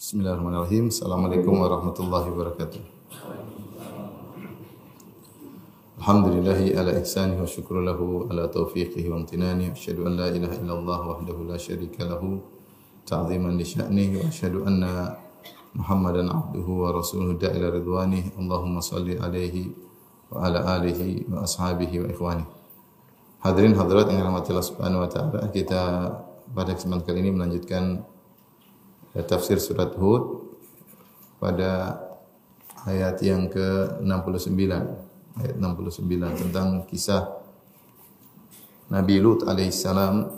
Bismillahirrahmanirrahim. Assalamualaikum warahmatullahi wabarakatuh. Alhamdulillahi ala ihsanihi wa syukru lahu ala taufiqihi wa amtinani. Asyhadu an la ilaha illallah wahdahu la syarika lahu ta'ziman li sya'nihi wa asyhadu anna Muhammadan abduhu wa rasuluhu da'ila ridwanih. Allahumma salli alaihi wa ala alihi wa ashabihi wa ikhwani. Hadirin hadirat yang dirahmati Allah Subhanahu wa taala, kita pada kesempatan kali ini melanjutkan tafsir surat Hud pada ayat yang ke-69 ayat 69 tentang kisah Nabi Lut alaihissalam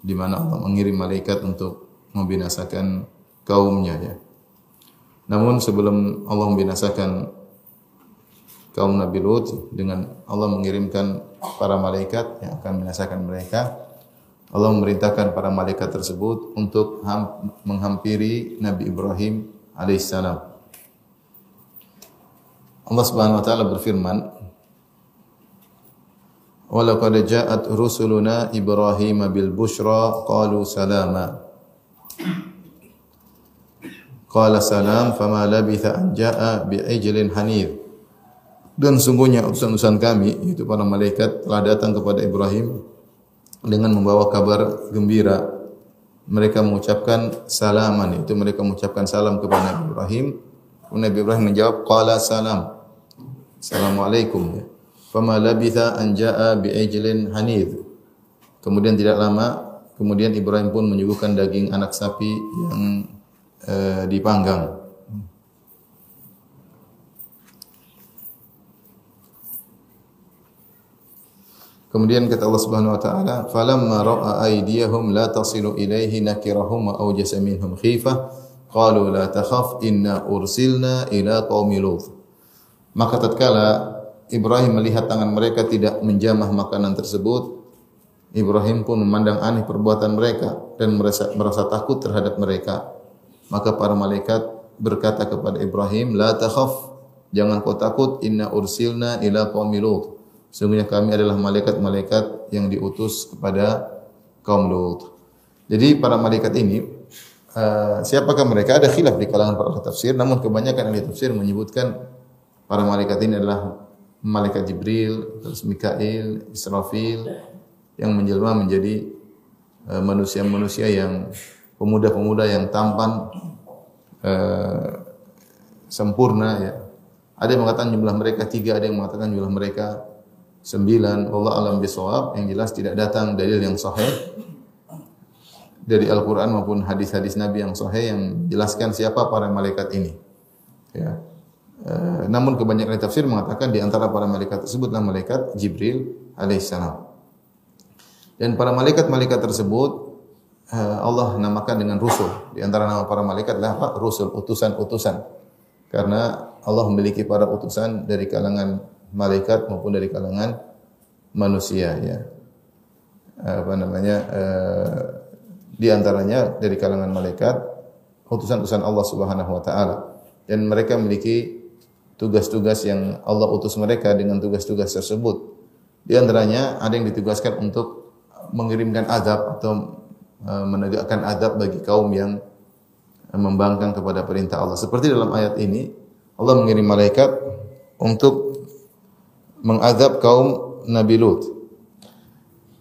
di mana Allah mengirim malaikat untuk membinasakan kaumnya ya. Namun sebelum Allah membinasakan kaum Nabi Lut dengan Allah mengirimkan para malaikat yang akan membinasakan mereka, Allah memerintahkan para malaikat tersebut untuk menghampiri Nabi Ibrahim alaihissalam. Allah Subhanahu wa taala berfirman, "Wa laqad ja'at rusuluna Ibrahim bil busyra qalu salama." Qala salam fama labitha an ja'a bi ijlin hanir. Dan sungguhnya utusan-utusan kami, yaitu para malaikat telah datang kepada Ibrahim dengan membawa kabar gembira. Mereka mengucapkan salaman, itu mereka mengucapkan salam kepada Nabi Ibrahim. Nabi Ibrahim menjawab, qala salam. Assalamualaikum. Fama labitha an ja'a bi'ijlin hanid. Kemudian tidak lama, kemudian Ibrahim pun menyuguhkan daging anak sapi yang uh, dipanggang. Kemudian kata Allah Subhanahu wa taala, "Falamma ra'a aydiyahum la tasilu ilaihi nakirahum wa awjasa minhum khifah, qalu la takhaf inna ursilna ila qaumi Lut." Maka tatkala Ibrahim melihat tangan mereka tidak menjamah makanan tersebut, Ibrahim pun memandang aneh perbuatan mereka dan merasa, merasa takut terhadap mereka. Maka para malaikat berkata kepada Ibrahim, "La takhaf, jangan kau takut, inna ursilna ila qaumi Lut." Sungguhnya kami adalah malaikat-malaikat yang diutus kepada kaum Lut. Jadi para malaikat ini uh, siapakah mereka? Ada khilaf di kalangan para tafsir, namun kebanyakan ahli tafsir menyebutkan para malaikat ini adalah malaikat Jibril, terus Mikail, Israfil yang menjelma menjadi manusia-manusia uh, yang pemuda-pemuda yang tampan uh, sempurna ya. Ada yang mengatakan jumlah mereka tiga, ada yang mengatakan jumlah mereka Sembilan, Allah alam bisawab yang jelas tidak datang dalil yang sahih dari Al-Quran maupun hadis-hadis Nabi yang sahih yang jelaskan siapa para malaikat ini. Ya. E, namun kebanyakan tafsir mengatakan di antara para malaikat tersebutlah malaikat Jibril alaihissalam. Dan para malaikat-malaikat tersebut e, Allah namakan dengan rusul. Di antara nama para malaikat adalah? Rusul, utusan-utusan. Karena Allah memiliki para utusan dari kalangan malaikat maupun dari kalangan manusia ya. Apa namanya? Uh, di antaranya dari kalangan malaikat utusan-utusan Allah Subhanahu wa taala dan mereka memiliki tugas-tugas yang Allah utus mereka dengan tugas-tugas tersebut. Di antaranya ada yang ditugaskan untuk mengirimkan azab atau uh, menegakkan azab bagi kaum yang membangkang kepada perintah Allah. Seperti dalam ayat ini Allah mengirim malaikat untuk mengadab kaum Nabi Lut.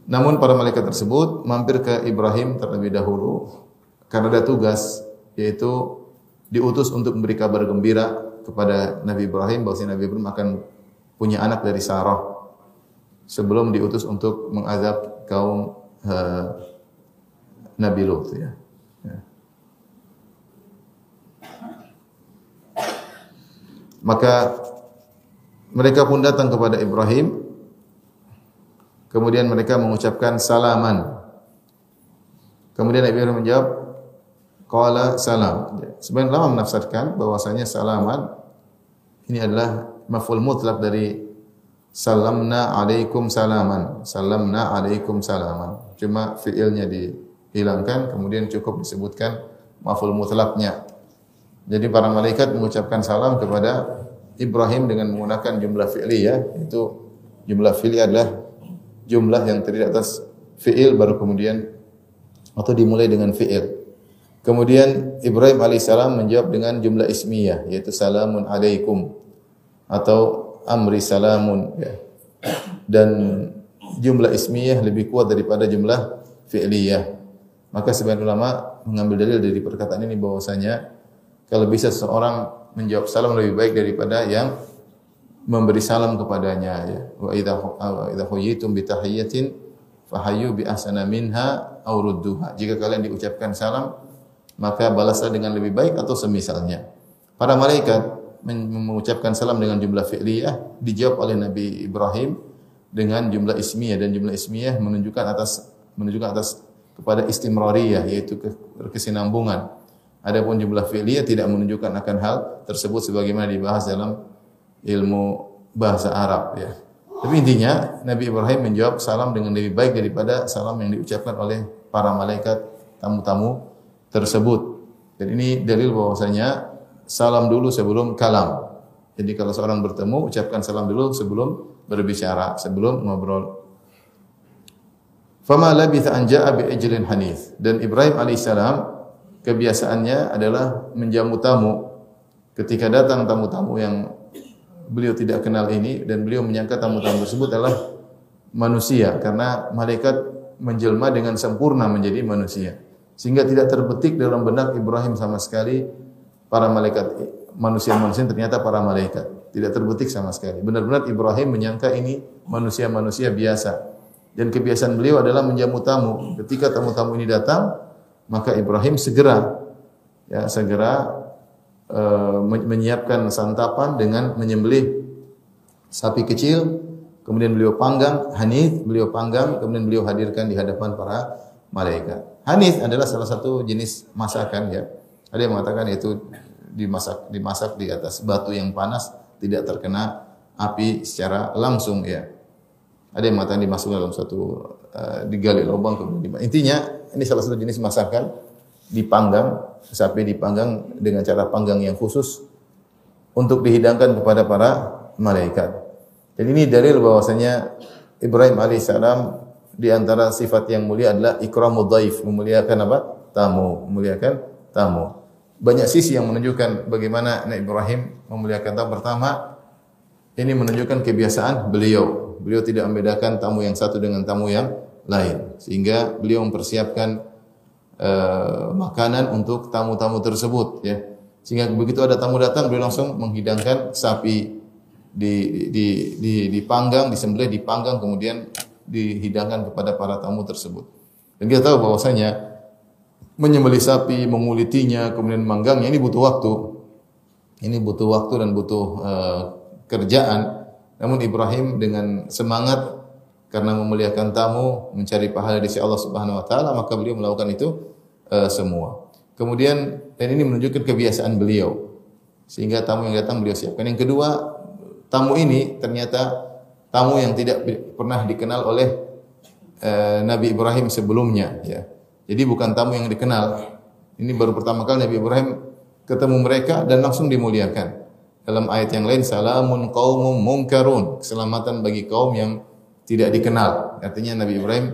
Namun para malaikat tersebut mampir ke Ibrahim terlebih dahulu karena ada tugas yaitu diutus untuk memberi kabar gembira kepada Nabi Ibrahim bahwa Nabi Ibrahim akan punya anak dari Sarah sebelum diutus untuk mengazab kaum uh, Nabi Lut ya. ya. Maka mereka pun datang kepada Ibrahim. Kemudian mereka mengucapkan salaman. Kemudian Nabi Ibrahim menjawab, Qala salam. Sebenarnya lama menafsirkan bahwasanya salaman ini adalah maf'ul mutlak dari salamna alaikum salaman. Salamna alaikum salaman. Cuma fiilnya dihilangkan kemudian cukup disebutkan maf'ul mutlaknya. Jadi para malaikat mengucapkan salam kepada Ibrahim dengan menggunakan jumlah fi'li ya, itu jumlah fi'li adalah jumlah yang terdiri atas fi'il baru kemudian atau dimulai dengan fi'il. Kemudian Ibrahim alaihissalam menjawab dengan jumlah ismiyah yaitu salamun alaikum atau amri salamun ya. Dan jumlah ismiyah lebih kuat daripada jumlah fi'liyah. Maka sebagian ulama mengambil dalil dari perkataan ini bahwasanya kalau bisa seorang menjawab salam lebih baik daripada yang memberi salam kepadanya ya. Wa idza idza huyitum bi tahiyyatin fahayyu bi ahsana minha aw rudduha. Jika kalian diucapkan salam maka balaslah dengan lebih baik atau semisalnya. Para malaikat mengucapkan salam dengan jumlah fi'liyah dijawab oleh Nabi Ibrahim dengan jumlah ismiyah dan jumlah ismiyah menunjukkan atas menunjukkan atas kepada istimrariyah yaitu kesinambungan. Adapun jumlah fi'liyah tidak menunjukkan akan hal tersebut sebagaimana dibahas dalam ilmu bahasa Arab ya. Tapi intinya Nabi Ibrahim menjawab salam dengan lebih baik daripada salam yang diucapkan oleh para malaikat tamu-tamu tersebut. Dan ini dalil bahwasanya salam dulu sebelum kalam. Jadi kalau seorang bertemu ucapkan salam dulu sebelum berbicara, sebelum ngobrol. Fama labitha an ja'a bi hanif. Dan Ibrahim alaihissalam kebiasaannya adalah menjamu tamu. Ketika datang tamu-tamu yang beliau tidak kenal ini dan beliau menyangka tamu-tamu tersebut adalah manusia. Karena malaikat menjelma dengan sempurna menjadi manusia. Sehingga tidak terbetik dalam benak Ibrahim sama sekali para malaikat manusia-manusia ternyata para malaikat. Tidak terbetik sama sekali. Benar-benar Ibrahim menyangka ini manusia-manusia biasa. Dan kebiasaan beliau adalah menjamu tamu. Ketika tamu-tamu ini datang maka Ibrahim segera ya segera uh, menyiapkan santapan dengan menyembelih sapi kecil kemudian beliau panggang hanif beliau panggang kemudian beliau hadirkan di hadapan para malaikat Hanif adalah salah satu jenis masakan ya. Ada yang mengatakan itu dimasak dimasak di atas batu yang panas tidak terkena api secara langsung ya. Ada yang mengatakan dimasukkan dalam satu uh, digali lubang kemudian intinya ini salah satu jenis masakan dipanggang sapi dipanggang dengan cara panggang yang khusus untuk dihidangkan kepada para malaikat. Jadi ini dalil bahwasanya Ibrahim alaihissalam di antara sifat yang mulia adalah ikramud dhaif, memuliakan apa? tamu, memuliakan tamu. Banyak sisi yang menunjukkan bagaimana Nabi Ibrahim memuliakan tamu. Pertama, ini menunjukkan kebiasaan beliau. Beliau tidak membedakan tamu yang satu dengan tamu yang lain. Sehingga beliau mempersiapkan uh, makanan untuk tamu-tamu tersebut ya. Sehingga begitu ada tamu datang beliau langsung menghidangkan sapi di di di dipanggang, disembelih, dipanggang kemudian dihidangkan kepada para tamu tersebut. Dan kita tahu bahwasanya menyembelih sapi, mengulitinya, kemudian manggangnya ini butuh waktu. Ini butuh waktu dan butuh uh, kerjaan. Namun Ibrahim dengan semangat karena memuliakan tamu, mencari pahala di sisi Allah Subhanahu wa taala, maka beliau melakukan itu uh, semua. Kemudian dan ini menunjukkan kebiasaan beliau. Sehingga tamu yang datang beliau siapkan. Yang kedua, tamu ini ternyata tamu yang tidak pernah dikenal oleh uh, Nabi Ibrahim sebelumnya ya. Jadi bukan tamu yang dikenal. Ini baru pertama kali Nabi Ibrahim ketemu mereka dan langsung dimuliakan. Dalam ayat yang lain salamun qaumum munkarun, keselamatan bagi kaum yang tidak dikenal. Artinya Nabi Ibrahim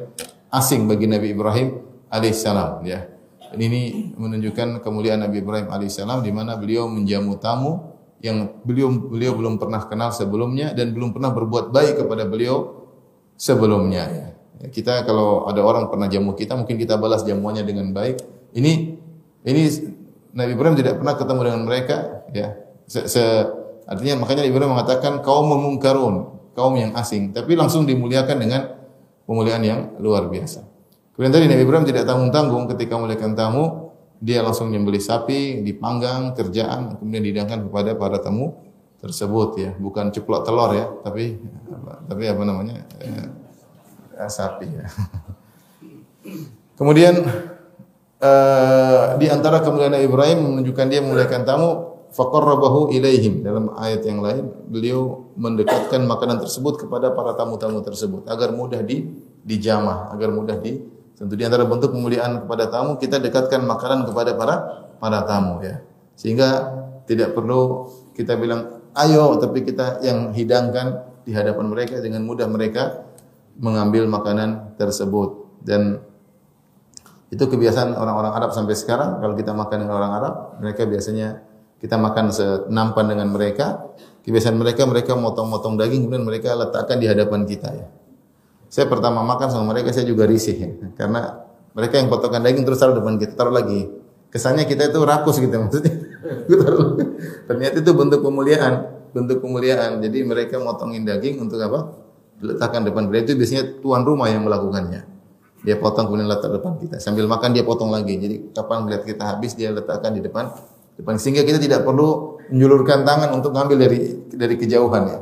asing bagi Nabi Ibrahim alaihissalam ya. Ini menunjukkan kemuliaan Nabi Ibrahim alaihissalam di mana beliau menjamu tamu yang beliau beliau belum pernah kenal sebelumnya dan belum pernah berbuat baik kepada beliau sebelumnya ya. Kita kalau ada orang pernah jamu kita mungkin kita balas jamuannya dengan baik. Ini ini Nabi Ibrahim tidak pernah ketemu dengan mereka ya. Se, se artinya makanya Ibrahim mengatakan kaum mungkarun, kaum yang asing, tapi langsung dimuliakan dengan pemuliaan yang luar biasa. Kemudian tadi Nabi Ibrahim tidak tanggung-tanggung ketika memuliakan tamu, dia langsung menyembelih sapi, dipanggang, kerjaan, kemudian dihidangkan kepada para tamu tersebut ya, bukan ceplok telur ya, tapi tapi apa namanya ya, sapi ya. Kemudian uh, di antara kemuliaan Ibrahim menunjukkan dia memuliakan tamu, faqarrabahu ilaihim dalam ayat yang lain beliau mendekatkan makanan tersebut kepada para tamu-tamu tersebut agar mudah di dijamah, agar mudah di Tentu di antara bentuk pemuliaan kepada tamu kita dekatkan makanan kepada para para tamu ya. Sehingga tidak perlu kita bilang ayo tapi kita yang hidangkan di hadapan mereka dengan mudah mereka mengambil makanan tersebut dan Itu kebiasaan orang-orang Arab sampai sekarang. Kalau kita makan dengan orang Arab, mereka biasanya kita makan senampan dengan mereka. Kebiasaan mereka, mereka motong-motong daging, kemudian mereka letakkan di hadapan kita ya. Saya pertama makan sama mereka, saya juga risih ya. Karena mereka yang potongkan daging terus taruh depan kita, taruh lagi. Kesannya kita itu rakus gitu maksudnya. Ternyata itu bentuk pemuliaan, bentuk pemuliaan. Jadi mereka motongin daging untuk apa? Letakkan depan kita. Itu biasanya tuan rumah yang melakukannya. Dia potong kemudian letak depan kita. Sambil makan dia potong lagi. Jadi kapan melihat kita habis dia letakkan di depan sehingga kita tidak perlu menjulurkan tangan untuk ngambil dari dari kejauhan ya.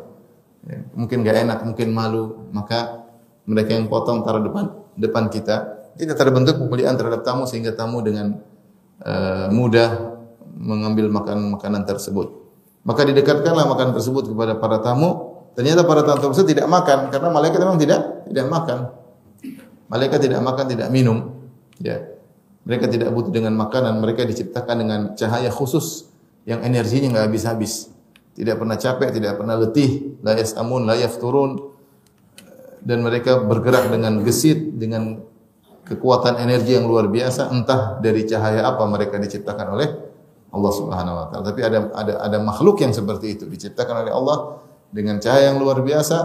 ya mungkin gak enak, mungkin malu, maka mereka yang potong taruh depan depan kita. Kita terbentuk pemuliaan terhadap tamu sehingga tamu dengan uh, mudah mengambil makan makanan tersebut. Maka didekatkanlah makanan tersebut kepada para tamu. Ternyata para tamu tersebut tidak makan karena malaikat memang tidak tidak makan. Malaikat tidak makan, tidak minum. Ya. Mereka tidak butuh dengan makanan, mereka diciptakan dengan cahaya khusus yang energinya nggak habis-habis. Tidak pernah capek, tidak pernah letih, la yasamun, la yafturun. Dan mereka bergerak dengan gesit, dengan kekuatan energi yang luar biasa, entah dari cahaya apa mereka diciptakan oleh Allah Subhanahu wa taala. Tapi ada ada ada makhluk yang seperti itu diciptakan oleh Allah dengan cahaya yang luar biasa,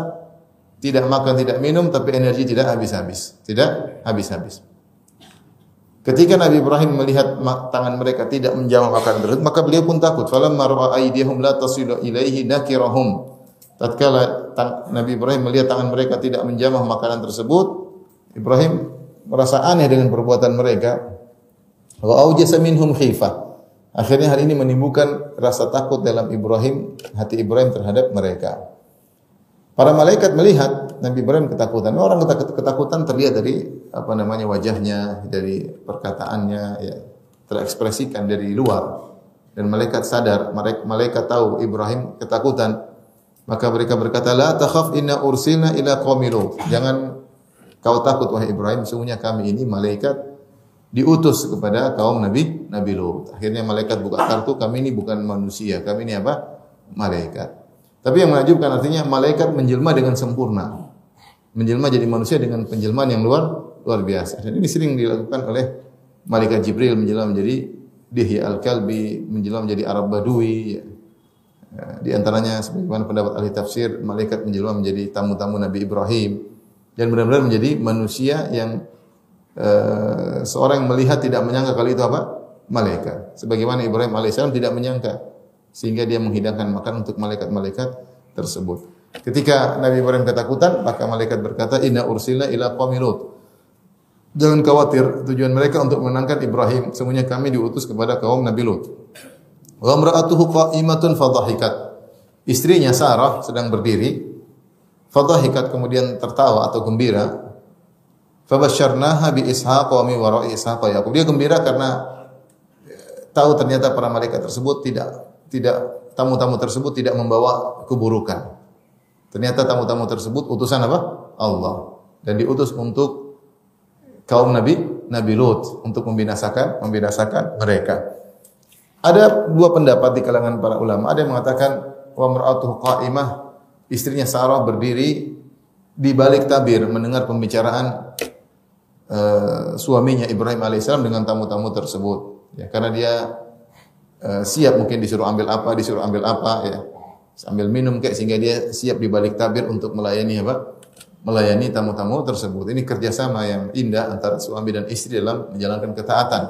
tidak makan, tidak minum, tapi energi tidak habis-habis. Tidak habis-habis. Ketika Nabi Ibrahim melihat tangan mereka tidak menjamah makanan tersebut, maka beliau pun takut. Falamma ra'a aydihum la tasilu ilaihi nakirahum. Tatkala Nabi Ibrahim melihat tangan mereka tidak menjamah makanan tersebut, Ibrahim merasa aneh dengan perbuatan mereka. Wa aujasa minhum khifah. Akhirnya hal ini menimbulkan rasa takut dalam Ibrahim, hati Ibrahim terhadap mereka. Para malaikat melihat Nabi Ibrahim ketakutan. Orang ketakutan terlihat dari apa namanya wajahnya, dari perkataannya, ya, terekspresikan dari luar. Dan malaikat sadar, malaikat tahu Ibrahim ketakutan. Maka mereka berkata, "La takhaf inna ursilna ila qaumi Jangan kau takut wahai Ibrahim, sungguhnya kami ini malaikat diutus kepada kaum Nabi Nabi Lut. Akhirnya malaikat buka kartu, kami ini bukan manusia, kami ini apa? Malaikat. Tapi yang menakjubkan artinya malaikat menjelma dengan sempurna. Menjelma jadi manusia dengan penjelmaan yang luar luar biasa. Dan ini sering dilakukan oleh malaikat Jibril menjelma menjadi Dihya al-Kalbi, menjelma menjadi Arab Badui. Ya, di antaranya sebagaimana pendapat ahli tafsir, malaikat menjelma menjadi tamu-tamu Nabi Ibrahim dan benar-benar menjadi manusia yang uh, seorang yang melihat tidak menyangka kali itu apa? Malaikat. Sebagaimana Ibrahim alaihissalam tidak menyangka sehingga dia menghidangkan makan untuk malaikat-malaikat tersebut. Ketika Nabi Ibrahim ketakutan, maka malaikat berkata, "Inna ursilna ila qaumi Lut." Jangan khawatir, tujuan mereka untuk menangkan Ibrahim. Semuanya kami diutus kepada kaum Nabi Lut. Wa imra'atuhu qa'imatun fadhahikat. Istrinya Sarah sedang berdiri, fadhahikat kemudian tertawa atau gembira. Fabasyarnaha bi Ishaq wa min wara'i Ishaq Yaqub. Dia gembira karena tahu ternyata para malaikat tersebut tidak tidak tamu-tamu tersebut tidak membawa keburukan. Ternyata tamu-tamu tersebut utusan apa? Allah. Dan diutus untuk kaum Nabi Nabi Lut untuk membinasakan membinasakan mereka. Ada dua pendapat di kalangan para ulama. Ada yang mengatakan wa qa'imah, istrinya Sarah berdiri di balik tabir mendengar pembicaraan uh, suaminya Ibrahim alaihissalam dengan tamu-tamu tersebut. Ya, karena dia Eh, siap mungkin disuruh ambil apa, disuruh ambil apa ya. Sambil minum kayak sehingga dia siap di balik tabir untuk melayani apa? Melayani tamu-tamu tersebut. Ini kerjasama yang indah antara suami dan istri dalam menjalankan ketaatan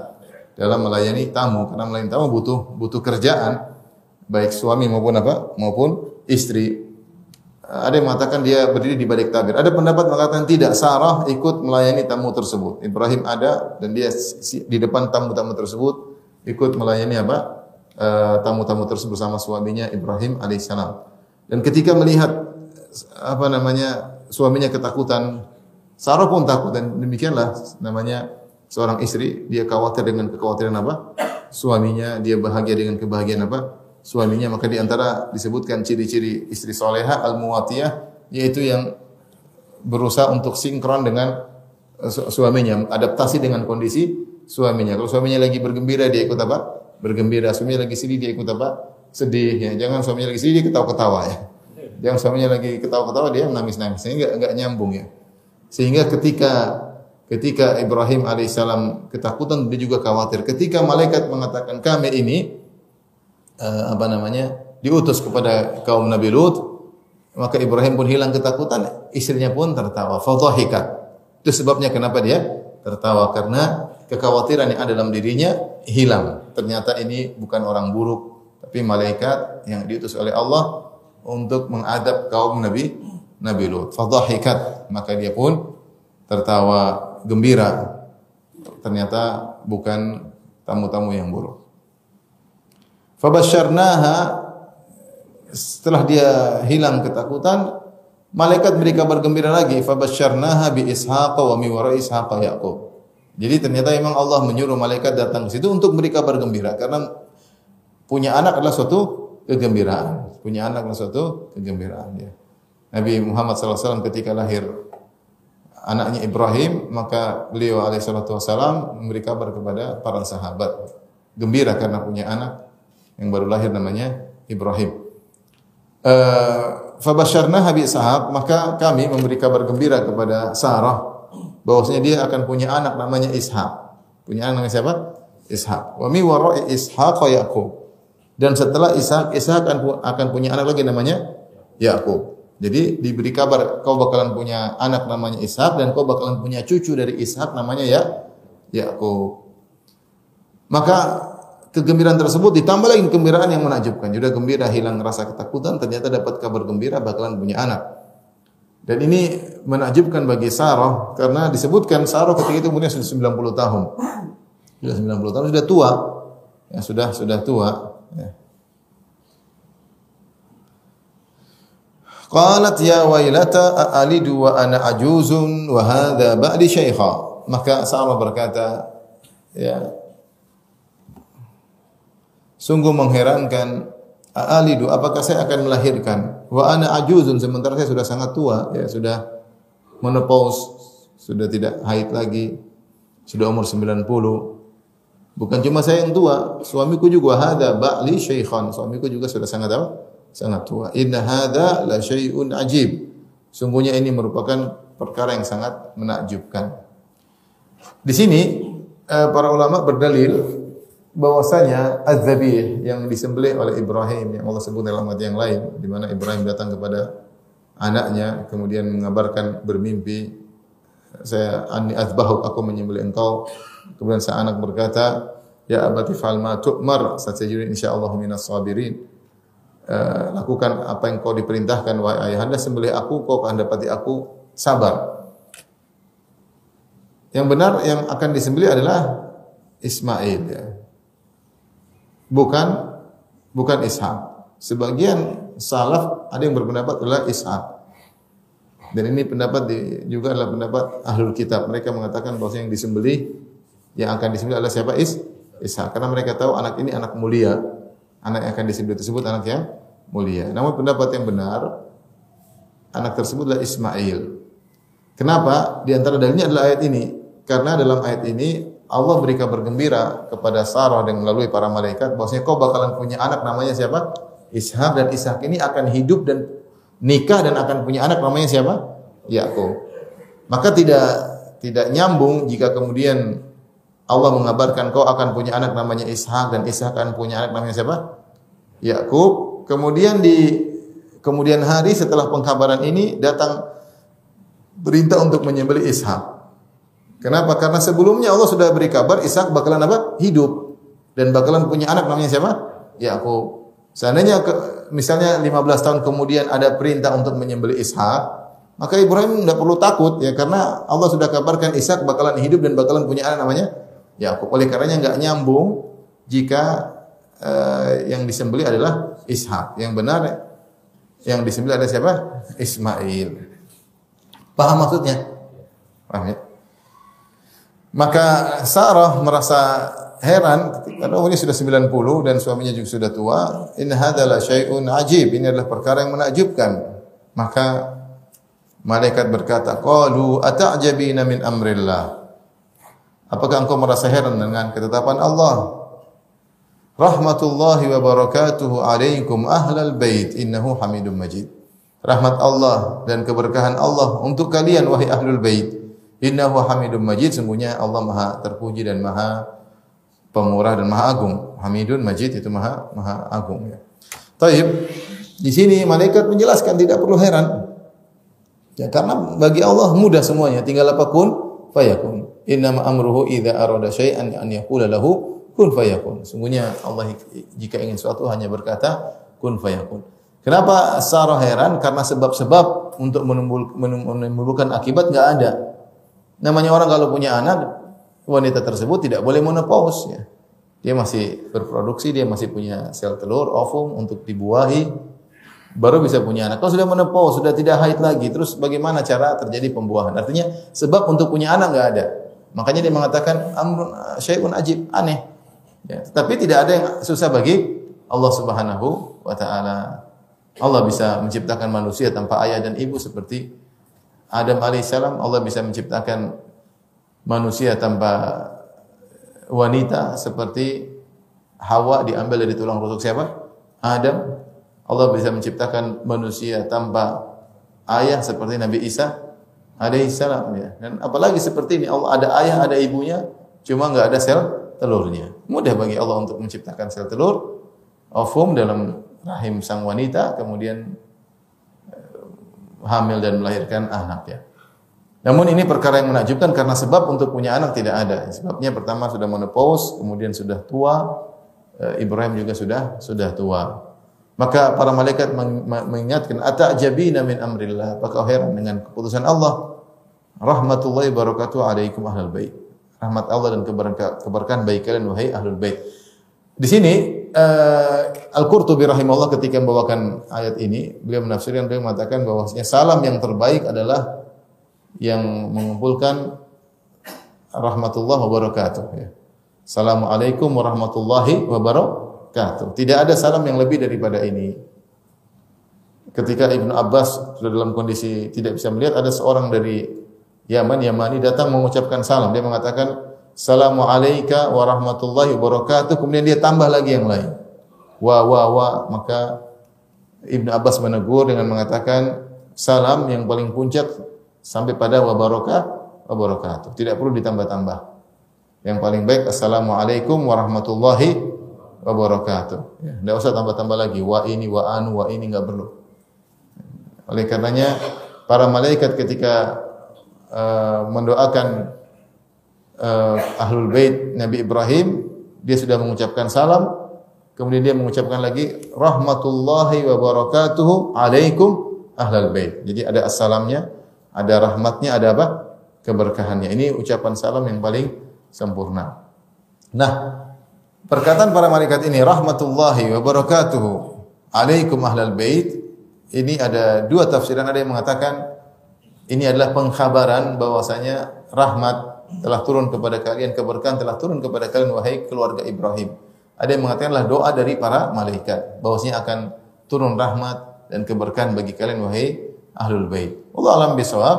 dalam melayani tamu karena melayani tamu butuh butuh kerjaan baik suami maupun apa maupun istri ada yang mengatakan dia berdiri di balik tabir. Ada pendapat mengatakan tidak. Sarah ikut melayani tamu tersebut. Ibrahim ada dan dia di depan tamu-tamu tersebut ikut melayani apa? Eh, tamu-tamu tersebut bersama suaminya Ibrahim alaihissalam. Dan ketika melihat apa namanya suaminya ketakutan, Sarah pun takut dan demikianlah namanya seorang istri dia khawatir dengan kekhawatiran apa? Suaminya, dia bahagia dengan kebahagiaan apa? Suaminya maka di antara disebutkan ciri-ciri istri soleha al-muwatiyah yaitu yang berusaha untuk sinkron dengan eh, suaminya, adaptasi dengan kondisi suaminya. Kalau suaminya lagi bergembira dia ikut apa? Bergembira, suaminya lagi sedih dia ikut apa? Sedih ya. Jangan suaminya lagi sedih dia ketawa-ketawa ya. Jangan suaminya lagi ketawa-ketawa dia menangis-nangis. Enggak enggak nyambung ya. Sehingga ketika Ketika Ibrahim alaihissalam ketakutan, dia juga khawatir. Ketika malaikat mengatakan kami ini uh, apa namanya diutus kepada kaum Nabi Lut, maka Ibrahim pun hilang ketakutan, istrinya pun tertawa. Fadhahikat. Itu sebabnya kenapa dia tertawa karena kekhawatiran yang ada dalam dirinya hilang. Ternyata ini bukan orang buruk, tapi malaikat yang diutus oleh Allah untuk mengadab kaum Nabi Nabi Lut. Fadhahikat, maka dia pun tertawa gembira. Ternyata bukan tamu-tamu yang buruk. Fabasyarnaha setelah dia hilang ketakutan, malaikat beri kabar gembira lagi. Fabasyarnaha bi Ishaq wa mi wara Ishaq Yaqub. Jadi ternyata memang Allah menyuruh malaikat datang ke situ untuk beri kabar gembira karena punya anak adalah suatu kegembiraan. Punya anak adalah suatu kegembiraan ya. Nabi Muhammad SAW ketika lahir anaknya Ibrahim, maka beliau alaihissalatu wassalam memberi kabar kepada para sahabat. Gembira karena punya anak yang baru lahir namanya Ibrahim. Uh, Fabasyarna Habib Sahab, maka kami memberi kabar gembira kepada Sarah bahwasanya dia akan punya anak namanya Ishak. Punya anak namanya siapa? Ishak. Wa mi wara'i Ishaq Yaqub. Dan setelah Ishak, Ishak akan, akan punya anak lagi namanya Yakub. Jadi diberi kabar kau bakalan punya anak namanya Ishak dan kau bakalan punya cucu dari Ishak namanya ya Yakub. Maka kegembiraan tersebut ditambah lagi kegembiraan yang menakjubkan. Sudah gembira hilang rasa ketakutan ternyata dapat kabar gembira bakalan punya anak. Dan ini menakjubkan bagi Sarah karena disebutkan Sarah ketika itu umurnya sudah 90 tahun. Sudah 90 tahun sudah tua. Ya sudah sudah tua. Ya. Qalat ya wailata a'alidu wa ana ajuzun wa hadha ba'di syaikha. Maka Sarah berkata, ya Sungguh mengherankan a'alidu apakah saya akan melahirkan wa ana ajuzun sementara saya sudah sangat tua ya sudah menopause sudah tidak haid lagi sudah umur 90 bukan cuma saya yang tua suamiku juga hada ba'li syaikhan suamiku juga sudah sangat apa sangat tua. Inna hadza la syai'un ajib. Sungguhnya ini merupakan perkara yang sangat menakjubkan. Di sini eh, para ulama berdalil bahwasanya az-zabih yang disembelih oleh Ibrahim yang Allah sebut dalam ayat yang lain di mana Ibrahim datang kepada anaknya kemudian mengabarkan bermimpi saya anni azbahuk aku menyembelih engkau kemudian sang anak berkata ya abati fa'al ma tu'mar satajidun insyaallah minas sabirin uh, lakukan apa yang kau diperintahkan wahai ayahanda sembelih aku kau akan dapati aku sabar. Yang benar yang akan disembelih adalah Ismail ya. Bukan bukan Ishak. Sebagian salaf ada yang berpendapat adalah Ishak. Dan ini pendapat di, juga adalah pendapat ahlul kitab. Mereka mengatakan bahwa yang disembelih yang akan disembelih adalah siapa? Is Ishak. Karena mereka tahu anak ini anak mulia anak yang akan disebut tersebut anak yang mulia. Namun pendapat yang benar anak tersebut adalah Ismail. Kenapa? Di antara dalilnya adalah ayat ini. Karena dalam ayat ini Allah beri kabar gembira kepada Sarah dengan melalui para malaikat bahwasanya kau bakalan punya anak namanya siapa? Ishak dan Ishak ini akan hidup dan nikah dan akan punya anak namanya siapa? Yakub. Maka tidak tidak nyambung jika kemudian Allah mengabarkan kau akan punya anak namanya Ishak dan Ishak akan punya anak namanya siapa? Yakub. Kemudian di kemudian hari setelah pengkabaran ini datang perintah untuk menyembelih Ishak. Kenapa? Karena sebelumnya Allah sudah beri kabar Ishak bakalan apa? Hidup dan bakalan punya anak namanya siapa? Yakub. Seandainya ke, misalnya 15 tahun kemudian ada perintah untuk menyembelih Ishak, maka Ibrahim tidak perlu takut ya karena Allah sudah kabarkan Ishak bakalan hidup dan bakalan punya anak namanya Yakub. Oleh karenanya enggak nyambung jika uh, yang disembelih adalah Ishak. Yang benar yang disembelih adalah siapa? Ismail. Paham maksudnya? Paham ya? Maka Sarah merasa heran karena umurnya sudah 90 dan suaminya juga sudah tua. In hadalah syai'un ajib. Ini adalah perkara yang menakjubkan. Maka malaikat berkata, "Qalu ata'jabina min amrillah?" Apakah engkau merasa heran dengan ketetapan Allah? Rahmatullahi wa barakatuhu alaikum ahlal bait innahu hamidum majid. Rahmat Allah dan keberkahan Allah untuk kalian wahai ahlul bait. Innahu Hamidum Majid, sungguhnya Allah Maha terpuji dan Maha pemurah dan Maha agung. Hamidun Majid itu Maha Maha agung ya. Taib. Di sini malaikat menjelaskan tidak perlu heran. Ya, karena bagi Allah mudah semuanya, tinggal apa kun fayakun. Innama amruhu idza arada syai'an an yaqula lahu kun fayakun. Sungguhnya Allah jika ingin sesuatu hanya berkata kun fayakun. Kenapa Sarah heran? Karena sebab-sebab untuk menimbulkan akibat enggak ada. Namanya orang kalau punya anak, wanita tersebut tidak boleh menopause ya. Dia masih berproduksi, dia masih punya sel telur, ovum untuk dibuahi, baru bisa punya anak. Kalau sudah menopause, sudah tidak haid lagi, terus bagaimana cara terjadi pembuahan? Artinya sebab untuk punya anak nggak ada. Makanya dia mengatakan amrun syai'un ajib, aneh. Ya, tapi tidak ada yang susah bagi Allah Subhanahu wa taala. Allah bisa menciptakan manusia tanpa ayah dan ibu seperti Adam alaihissalam. Allah bisa menciptakan manusia tanpa wanita seperti Hawa diambil dari tulang rusuk siapa? Adam. Allah bisa menciptakan manusia tanpa ayah seperti Nabi Isa alaihissalam ya. Dan apalagi seperti ini Allah ada ayah ada ibunya cuma nggak ada sel telurnya. Mudah bagi Allah untuk menciptakan sel telur ovum dalam rahim sang wanita kemudian hamil dan melahirkan anak ya. Namun ini perkara yang menakjubkan karena sebab untuk punya anak tidak ada. Sebabnya pertama sudah menopause, kemudian sudah tua, eh, Ibrahim juga sudah sudah tua. Maka para malaikat mengingatkan, "Ata'jabina min amrillah?" Apakah heran dengan keputusan Allah? Rahmatullahi barakatuh alaikum ahlul bait. Rahmat Allah dan keberkahan bagi kalian wahai ahlul bait. Di sini uh, Al-Qurtubi rahimahullah ketika membawakan ayat ini, beliau menafsirkan beliau mengatakan bahwasanya salam yang terbaik adalah yang mengumpulkan rahmatullah wabarakatuh ya. Assalamualaikum warahmatullahi wabarakatuh. Tidak ada salam yang lebih daripada ini. Ketika Ibnu Abbas sudah dalam kondisi tidak bisa melihat, ada seorang dari Yaman, Yamani datang mengucapkan salam. Dia mengatakan, Assalamualaikum warahmatullahi wabarakatuh. Kemudian dia tambah lagi yang lain. Wa wa wa. Maka Ibnu Abbas menegur dengan mengatakan, salam yang paling puncak sampai pada wabarakatuh. Tidak perlu ditambah-tambah. Yang paling baik, Assalamualaikum warahmatullahi wabarakatuh. Ya, tidak usah tambah-tambah lagi wa ini wa anu wa ini enggak perlu. Oleh karenanya para malaikat ketika uh, mendoakan uh, ahlul bait Nabi Ibrahim, dia sudah mengucapkan salam, kemudian dia mengucapkan lagi rahmatullahi wa barakatuhu alaikum ahlul bait. Jadi ada assalamnya, ada rahmatnya, ada apa? keberkahannya. Ini ucapan salam yang paling sempurna. Nah, Perkataan para malaikat ini rahmatullahi wa barakatuhu alaikum ahlal bait ini ada dua tafsiran ada yang mengatakan ini adalah pengkhabaran bahwasanya rahmat telah turun kepada kalian keberkahan telah turun kepada kalian wahai keluarga Ibrahim. Ada yang mengatakanlah doa dari para malaikat bahwasanya akan turun rahmat dan keberkahan bagi kalian wahai ahlul bait. Allah alam bisawab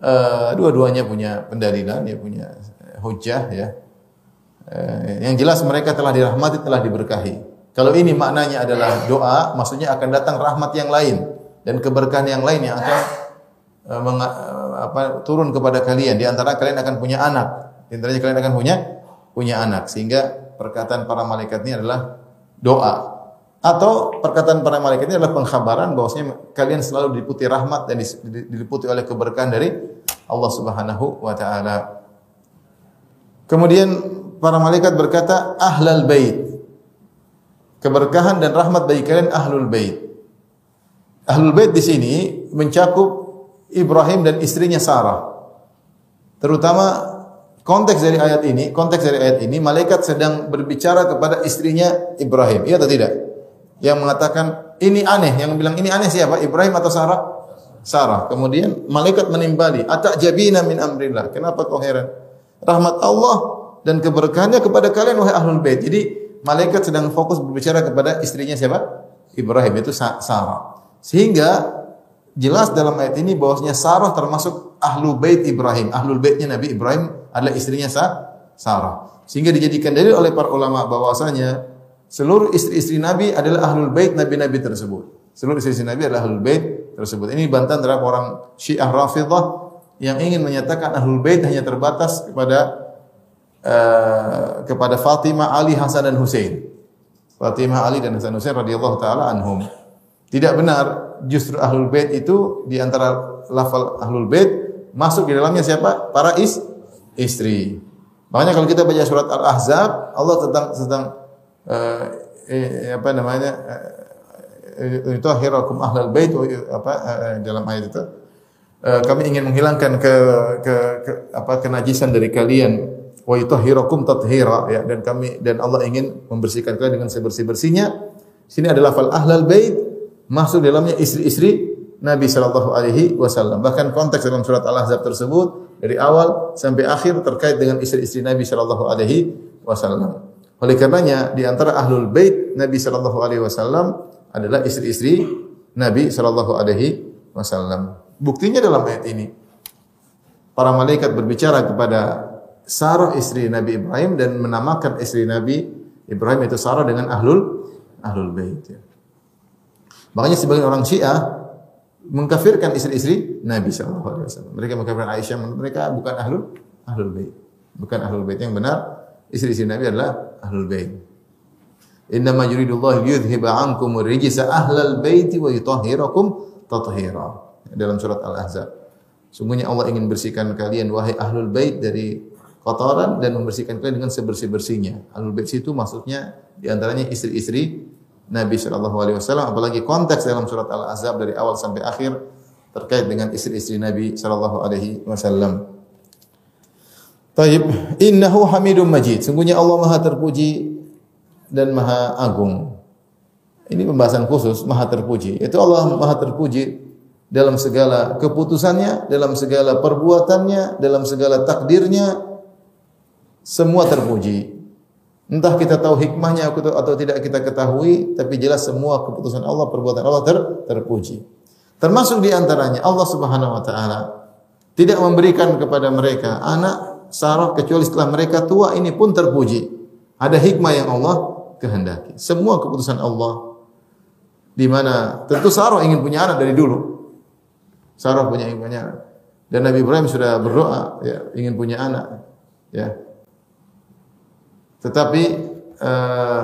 uh, dua-duanya punya pendalilan ya punya hujah ya Eh, yang jelas mereka telah dirahmati, telah diberkahi. Kalau ini maknanya adalah doa, maksudnya akan datang rahmat yang lain dan keberkahan yang lain yang akan uh, meng, uh, apa, turun kepada kalian. Di antara kalian akan punya anak. Di antaranya kalian akan punya punya anak. Sehingga perkataan para malaikat ini adalah doa. Atau perkataan para malaikat ini adalah pengkhabaran bahwasanya kalian selalu diliputi rahmat dan diliputi oleh keberkahan dari Allah Subhanahu wa taala. Kemudian para malaikat berkata ahlal bait. Keberkahan dan rahmat bagi kalian ahlul bait. Ahlul bait di sini mencakup Ibrahim dan istrinya Sarah. Terutama konteks dari ayat ini, konteks dari ayat ini malaikat sedang berbicara kepada istrinya Ibrahim. Iya atau tidak? Yang mengatakan ini aneh, yang bilang ini aneh siapa? Ibrahim atau Sarah? Sarah. Kemudian malaikat menimbali, "Atak jabina min amrillah." Kenapa kau heran? Rahmat Allah dan keberkahannya kepada kalian wahai ahlul bait. Jadi malaikat sedang fokus berbicara kepada istrinya siapa? Ibrahim itu Sarah. Sehingga jelas dalam ayat ini bahwasanya Sarah termasuk ahlul bait Ibrahim. Ahlul baitnya Nabi Ibrahim adalah istrinya Sarah. Sehingga dijadikan dalil oleh para ulama bahwasanya seluruh istri-istri Nabi adalah ahlul bait Nabi-nabi tersebut. Seluruh istri-istri Nabi adalah ahlul bait tersebut. Ini bantahan terhadap orang Syiah Rafidah yang ingin menyatakan Ahlul Bait hanya terbatas kepada uh, kepada Fatimah, Ali, Hasan dan Hussein. Fatimah, Ali dan Hasan Hussein radhiyallahu taala anhum. Tidak benar, justru Ahlul Bait itu di antara lafal Ahlul Bait masuk di dalamnya siapa? Para is istri. Makanya kalau kita baca surat Al-Ahzab, Allah tentang tentang uh, eh, apa namanya? itu hirakum ahlal bait apa uh, dalam ayat itu uh, kami ingin menghilangkan ke, ke, ke apa kenajisan dari kalian wa yutahhirakum tathira ya dan kami dan Allah ingin membersihkan kalian dengan sebersih-bersihnya sini adalah fal ahlal bait masuk dalamnya istri-istri Nabi sallallahu alaihi wasallam bahkan konteks dalam surat Al-Ahzab tersebut dari awal sampai akhir terkait dengan istri-istri Nabi sallallahu alaihi wasallam oleh karenanya di antara ahlul bait Nabi sallallahu alaihi wasallam adalah istri-istri Nabi sallallahu alaihi wasallam. Buktinya dalam ayat ini para malaikat berbicara kepada Sarah istri Nabi Ibrahim dan menamakan istri Nabi Ibrahim itu Sarah dengan ahlul ahlul bait ya. Makanya sebagian orang Syiah mengkafirkan istri-istri Nabi sallallahu alaihi wasallam. Mereka mengkafirkan Aisyah, mereka bukan ahlul ahlul bait. Bukan ahlul bait yang benar istri-istri Nabi adalah ahlul bait. Innama yuridullahu yudhhiba ankum rijsa ahlal baiti wa yutahhirakum tathira. Dalam surat Al-Ahzab. Sungguhnya Allah ingin bersihkan kalian wahai ahlul bait dari kotoran dan membersihkan kalian dengan sebersih-bersihnya. Ahlul bait itu maksudnya di antaranya istri-istri Nabi sallallahu alaihi wasallam apalagi konteks dalam surat Al-Ahzab dari awal sampai akhir terkait dengan istri-istri Nabi sallallahu alaihi wasallam. Taib, innahu Hamidum Majid. Sungguhnya Allah Maha terpuji dan Maha Agung. Ini pembahasan khusus Maha terpuji. Itu Allah Maha terpuji dalam segala keputusannya, dalam segala perbuatannya, dalam segala takdirnya semua terpuji. Entah kita tahu hikmahnya atau tidak kita ketahui, tapi jelas semua keputusan Allah, perbuatan Allah ter terpuji. Termasuk di antaranya Allah Subhanahu wa taala tidak memberikan kepada mereka anak Sarah kecuali setelah mereka tua ini pun terpuji. Ada hikmah yang Allah kehendaki. Semua keputusan Allah di mana tentu Sarah ingin punya anak dari dulu. Sarah punya ingin punya anak. Dan Nabi Ibrahim sudah berdoa ya ingin punya anak ya. Tetapi uh,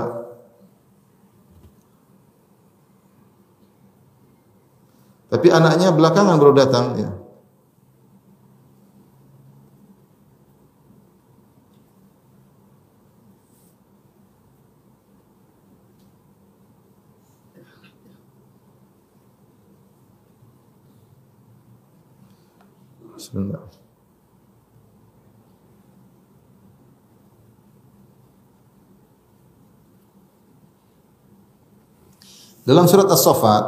tapi anaknya belakangan baru datang ya. Bismillah. Dalam surat As-Saffat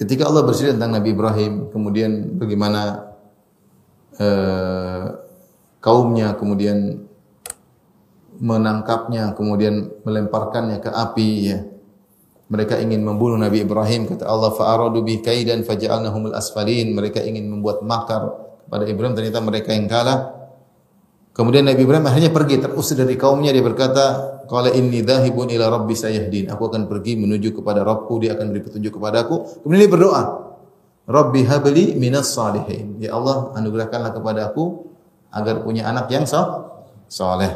ketika Allah bercerita tentang Nabi Ibrahim, kemudian bagaimana uh, kaumnya kemudian menangkapnya, kemudian melemparkannya ke api ya. Mereka ingin membunuh Nabi Ibrahim kata Allah fa'aradu bi kaidan faja'alnahumul asfalin. Mereka ingin membuat makar pada Ibrahim ternyata mereka yang kalah. Kemudian Nabi Ibrahim akhirnya pergi terusir dari kaumnya. Dia berkata qala inni dhahibun ila rabbi sayahdin aku akan pergi menuju kepada Rabbku dia akan beri petunjuk kepadaku kemudian dia berdoa Rabbi habli minas salihin ya Allah anugerahkanlah kepada aku agar punya anak yang saleh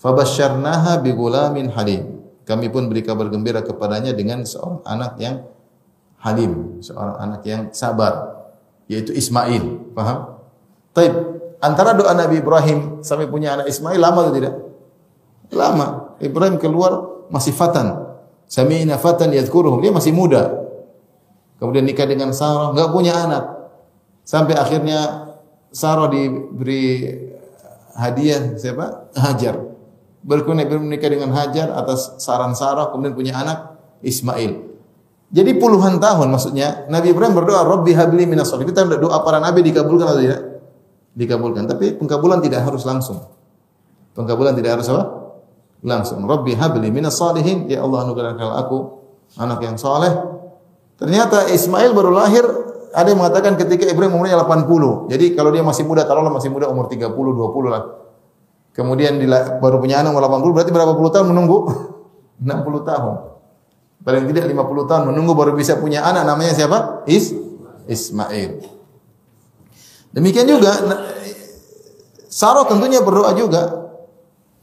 fabasyarnaha bi gulamin halim kami pun beri kabar gembira kepadanya dengan seorang anak yang halim, seorang anak yang sabar, yaitu Ismail. Paham? Taib. Antara doa Nabi Ibrahim sampai punya anak Ismail lama atau tidak? Lama. Ibrahim keluar masih fatan. Sami'na fatan yadhkuruhum. Dia masih muda. Kemudian nikah dengan Sarah, enggak punya anak. Sampai akhirnya Sarah diberi hadiah siapa? Hajar berkunik-kunik dengan Hajar atas saran Sarah kemudian punya anak Ismail. Jadi puluhan tahun maksudnya Nabi Ibrahim berdoa Rabbi habli minas sholihin. Kita doa para nabi dikabulkan atau tidak? Dikabulkan. Tapi pengkabulan tidak harus langsung. Pengkabulan tidak harus apa? Langsung. Rabbi habli minas sholihin. Ya Allah anugerahkan aku anak yang soleh. Ternyata Ismail baru lahir ada yang mengatakan ketika Ibrahim umurnya 80. Jadi kalau dia masih muda, taruhlah masih muda umur 30, 20 lah kemudian baru punya anak umur 80 berarti berapa puluh tahun menunggu? 60 tahun. Paling tidak 50 tahun menunggu baru bisa punya anak namanya siapa? Is Ismail. Demikian juga Saro tentunya berdoa juga.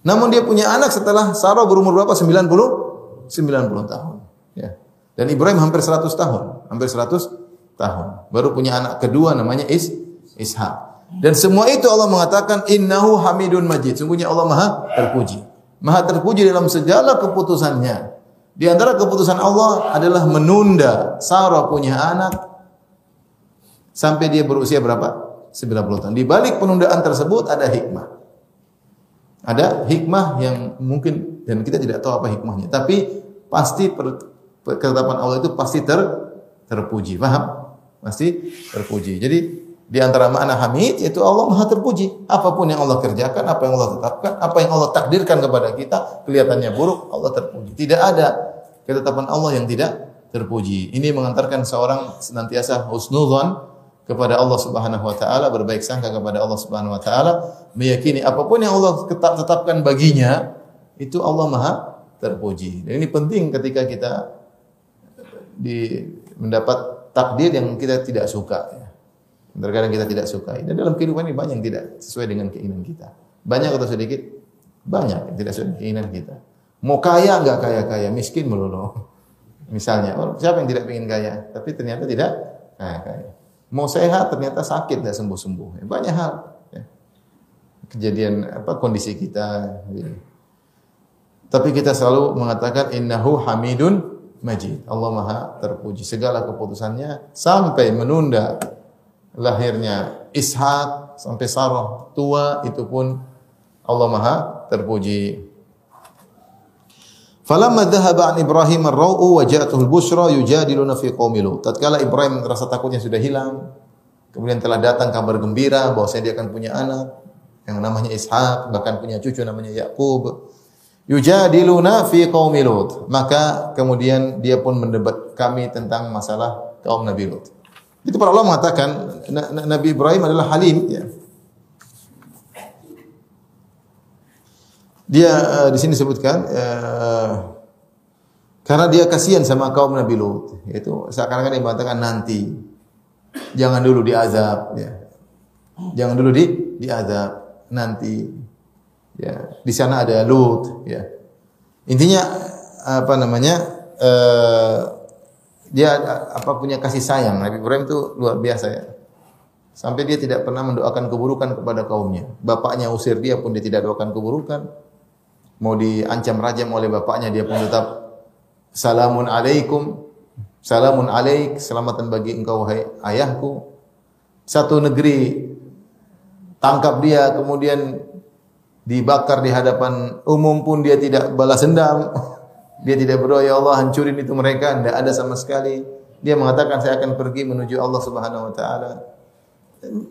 Namun dia punya anak setelah Saro berumur berapa? 90 90 tahun. Ya. Dan Ibrahim hampir 100 tahun, hampir 100 tahun. Baru punya anak kedua namanya Is Ishak. Dan semua itu Allah mengatakan innahu hamidun majid. Sungguhnya Allah Maha terpuji. Maha terpuji dalam segala keputusannya. Di antara keputusan Allah adalah menunda Sarah punya anak sampai dia berusia berapa? 90 tahun. Di balik penundaan tersebut ada hikmah. Ada hikmah yang mungkin dan kita tidak tahu apa hikmahnya, tapi pasti per, ketetapan Allah itu pasti ter, terpuji. Paham? Pasti terpuji. Jadi di antara makna hamid yaitu Allah Maha terpuji. Apa pun yang Allah kerjakan, apa yang Allah tetapkan, apa yang Allah takdirkan kepada kita, kelihatannya buruk, Allah terpuji. Tidak ada ketetapan Allah yang tidak terpuji. Ini mengantarkan seorang senantiasa husnudzon kepada Allah Subhanahu wa taala, berbaik sangka kepada Allah Subhanahu wa taala, meyakini apa pun yang Allah tetapkan baginya itu Allah Maha terpuji. Dan ini penting ketika kita di mendapat takdir yang kita tidak suka ya. Terkadang kita tidak suka. Dan dalam kehidupan ini banyak yang tidak sesuai dengan keinginan kita. Banyak atau sedikit? Banyak yang tidak sesuai dengan keinginan kita. Mau kaya enggak kaya-kaya, miskin melulu. Misalnya, siapa yang tidak ingin kaya, tapi ternyata tidak kaya-kaya. Mau sehat ternyata sakit tidak sembuh-sembuh. Ya, banyak hal. Ya. Kejadian apa kondisi kita. Ya. Tapi kita selalu mengatakan innahu hamidun majid. Allah Maha terpuji segala keputusannya sampai menunda lahirnya Ishak sampai Sarah tua itu pun Allah Maha terpuji. Falamma dhahaba an Ibrahim ar-ra'u wa ja'atuhu al-busyra yujadiluna fi qaumi Lut. Tatkala Ibrahim rasa takutnya sudah hilang, kemudian telah datang kabar gembira bahwa dia akan punya anak yang namanya Ishak, bahkan punya cucu namanya Yakub. Yujadiluna fi qaumi Lut. Maka kemudian dia pun mendebat kami tentang masalah kaum Nabi Lut. Itu para ulama mengatakan Nabi Ibrahim adalah halim ya. Dia uh, di sini sebutkan uh, karena dia kasihan sama kaum Nabi Lut. Itu seakan-akan dia mengatakan nanti jangan dulu diazab ya. Jangan dulu di diazab nanti ya. Di sana ada Lut ya. Intinya apa namanya? Uh, dia apa punya kasih sayang. Nabi Ibrahim itu luar biasa ya. Sampai dia tidak pernah mendoakan keburukan kepada kaumnya. Bapaknya usir dia pun dia tidak doakan keburukan mau diancam rajam oleh bapaknya dia pun tetap salamun alaikum salamun alaik selamatan bagi engkau wahai ayahku. Satu negeri tangkap dia kemudian dibakar di hadapan umum pun dia tidak balas dendam. Dia tidak berdoa ya Allah hancurin itu mereka. Tidak ada sama sekali. Dia mengatakan saya akan pergi menuju Allah Subhanahu wa taala.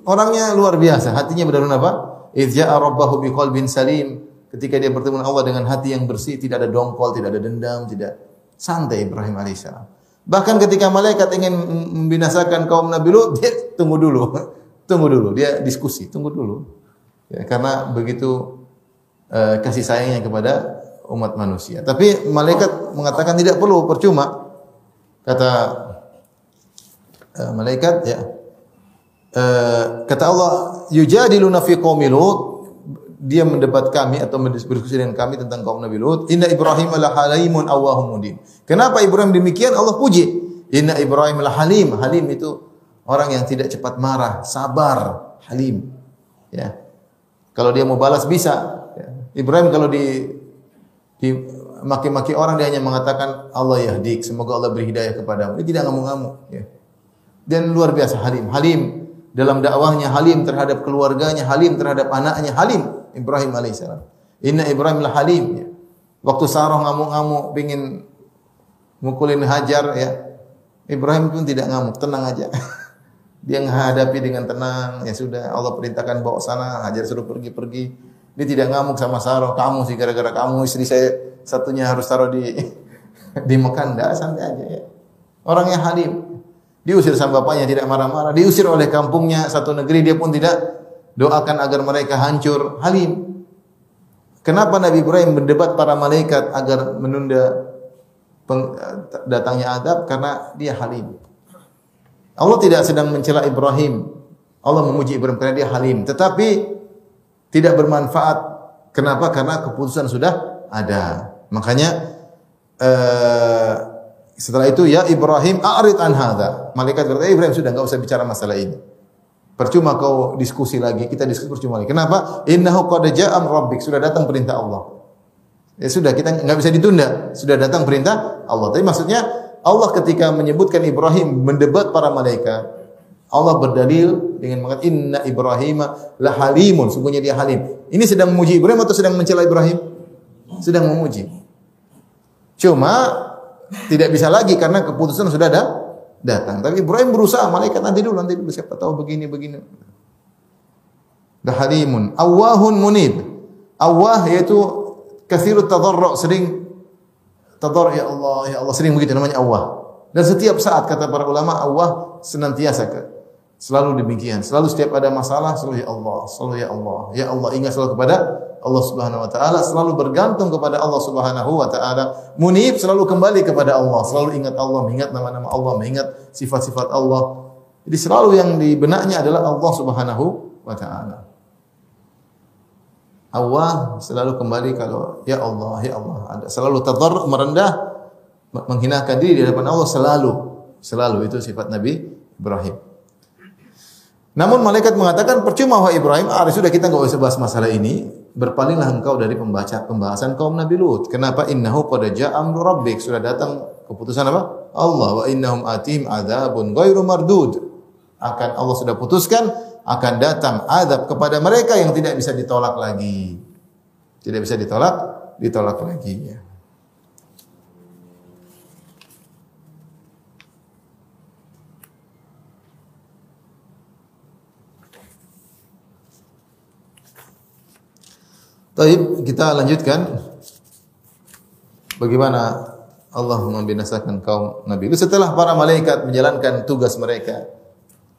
Orangnya luar biasa. Hatinya benar-benar apa? Idza rabbahu biqalbin salim Ketika dia bertemu Allah dengan hati yang bersih, tidak ada dongkol, tidak ada dendam, tidak santai Ibrahim alaihissalam. Bahkan ketika malaikat ingin membinasakan kaum Nabi Lut, dia tunggu dulu. tunggu dulu, dia diskusi, tunggu dulu. Ya, karena begitu uh, kasih sayangnya kepada umat manusia. Tapi malaikat mengatakan tidak perlu, percuma. Kata uh, malaikat ya. Uh, kata Allah, yujadiluna fi qaumi Lut dia mendebat kami atau berdiskusi dengan kami tentang kaum Nabi Lut. Inna Ibrahim la halimun awahum mudin. Kenapa Ibrahim demikian? Allah puji. Inna Ibrahim la halim. Halim itu orang yang tidak cepat marah, sabar, halim. Ya. Kalau dia mau balas bisa. Ya. Ibrahim kalau di di maki-maki orang dia hanya mengatakan Allah yahdik, semoga Allah beri hidayah kepadamu. Dia tidak ngamuk-ngamuk, ya. Dan luar biasa halim. Halim dalam dakwahnya, halim terhadap keluarganya, halim terhadap anaknya, halim. Ibrahim alaihissalam. Inna Ibrahim lah halim. Ya. Waktu Sarah ngamuk-ngamuk pingin mukulin Hajar ya. Ibrahim pun tidak ngamuk, tenang aja. Dia menghadapi dengan tenang. Ya sudah, Allah perintahkan bawa sana, Hajar suruh pergi-pergi. Dia tidak ngamuk sama Sarah, kamu sih gara-gara kamu istri saya satunya harus taruh di di Mekah, enggak santai aja ya. Orangnya halim. Diusir sama bapaknya tidak marah-marah, diusir oleh kampungnya satu negeri dia pun tidak doakan agar mereka hancur. Halim. Kenapa Nabi Ibrahim berdebat para malaikat agar menunda datangnya adab? Karena dia halim. Allah tidak sedang mencela Ibrahim Allah memuji Ibrahim karena dia halim, tetapi tidak bermanfaat. Kenapa? Karena keputusan sudah ada. Makanya uh, setelah itu ya Ibrahim a'rid an hadza. Malaikat berkata, Ibrahim sudah enggak usah bicara masalah ini. Percuma kau diskusi lagi, kita diskusi percuma lagi. Kenapa? Innahu qad ja'a rabbik, sudah datang perintah Allah. Ya sudah, kita nggak bisa ditunda. Sudah datang perintah Allah. Tapi maksudnya Allah ketika menyebutkan Ibrahim mendebat para malaikat, Allah berdalil dengan mengatakan inna Ibrahim la halimun, sungguhnya dia halim. Ini sedang memuji Ibrahim atau sedang mencela Ibrahim? Sedang memuji. Cuma tidak bisa lagi karena keputusan sudah ada datang. Tapi Ibrahim berusaha, malaikat nanti dulu, nanti dulu siapa tahu begini begini. La halimun, awahun munib. Awah yaitu kathirut tadarru' sering tadarru' ya Allah ya Allah sering begitu namanya Allah. Dan setiap saat kata para ulama Allah senantiasa selalu demikian. Selalu setiap ada masalah selalu ya Allah, selalu ya Allah. Ya Allah ingat selalu kepada Allah Subhanahu wa taala, selalu bergantung kepada Allah Subhanahu wa taala. Munib selalu kembali kepada Allah, selalu ingat Allah, mengingat nama-nama Allah, mengingat sifat-sifat Allah. Jadi selalu yang di benaknya adalah Allah Subhanahu wa taala. Allah selalu kembali kalau ya Allah, ya Allah. Ada selalu tadarruk merendah menghinakan diri di hadapan Allah selalu. Selalu itu sifat Nabi Ibrahim. Namun malaikat mengatakan percuma wahai Ibrahim, ah sudah kita enggak usah bahas masalah ini. Berpalinglah engkau dari pembaca pembahasan kaum Nabi Lut. Kenapa? Innahu qad ja'a amru rabbik. Sudah datang keputusan apa? Allah wa innahum atim adzabun ghairu mardud. Akan Allah sudah putuskan akan datang azab kepada mereka yang tidak bisa ditolak lagi. Tidak bisa ditolak, ditolak lagi ya. Taib, kita lanjutkan bagaimana Allah membinasakan kaum Nabi. Setelah para malaikat menjalankan tugas mereka,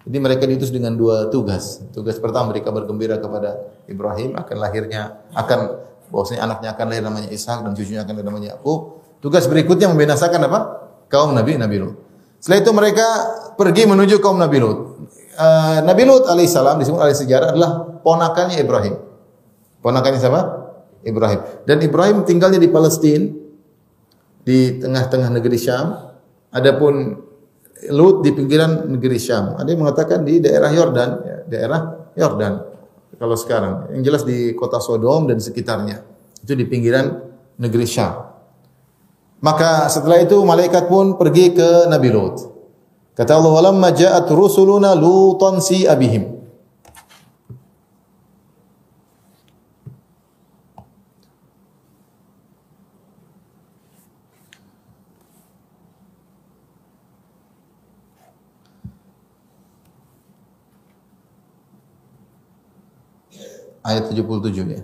jadi mereka diutus dengan dua tugas. Tugas pertama mereka bergembira kepada Ibrahim akan lahirnya akan bahwasanya anaknya akan lahir namanya Ishak dan cucunya akan lahir namanya Yakub. Tugas berikutnya membinasakan apa? Kaum Nabi Nabi Lut. Setelah itu mereka pergi menuju kaum Nabi Lut. Uh, Nabi Lut alaihissalam disebut oleh sejarah adalah ponakannya Ibrahim. Ponakannya siapa? Ibrahim. Dan Ibrahim tinggalnya di Palestina di tengah-tengah negeri Syam. Adapun Lut di pinggiran negeri Syam. Ada yang mengatakan di daerah Yordan, ya, daerah Yordan. Kalau sekarang, yang jelas di kota Sodom dan sekitarnya. Itu di pinggiran negeri Syam. Maka setelah itu malaikat pun pergi ke Nabi Lut. Kata Allah, "Walamma ja'at rusuluna lutan si abihim." Ayat 77 ya.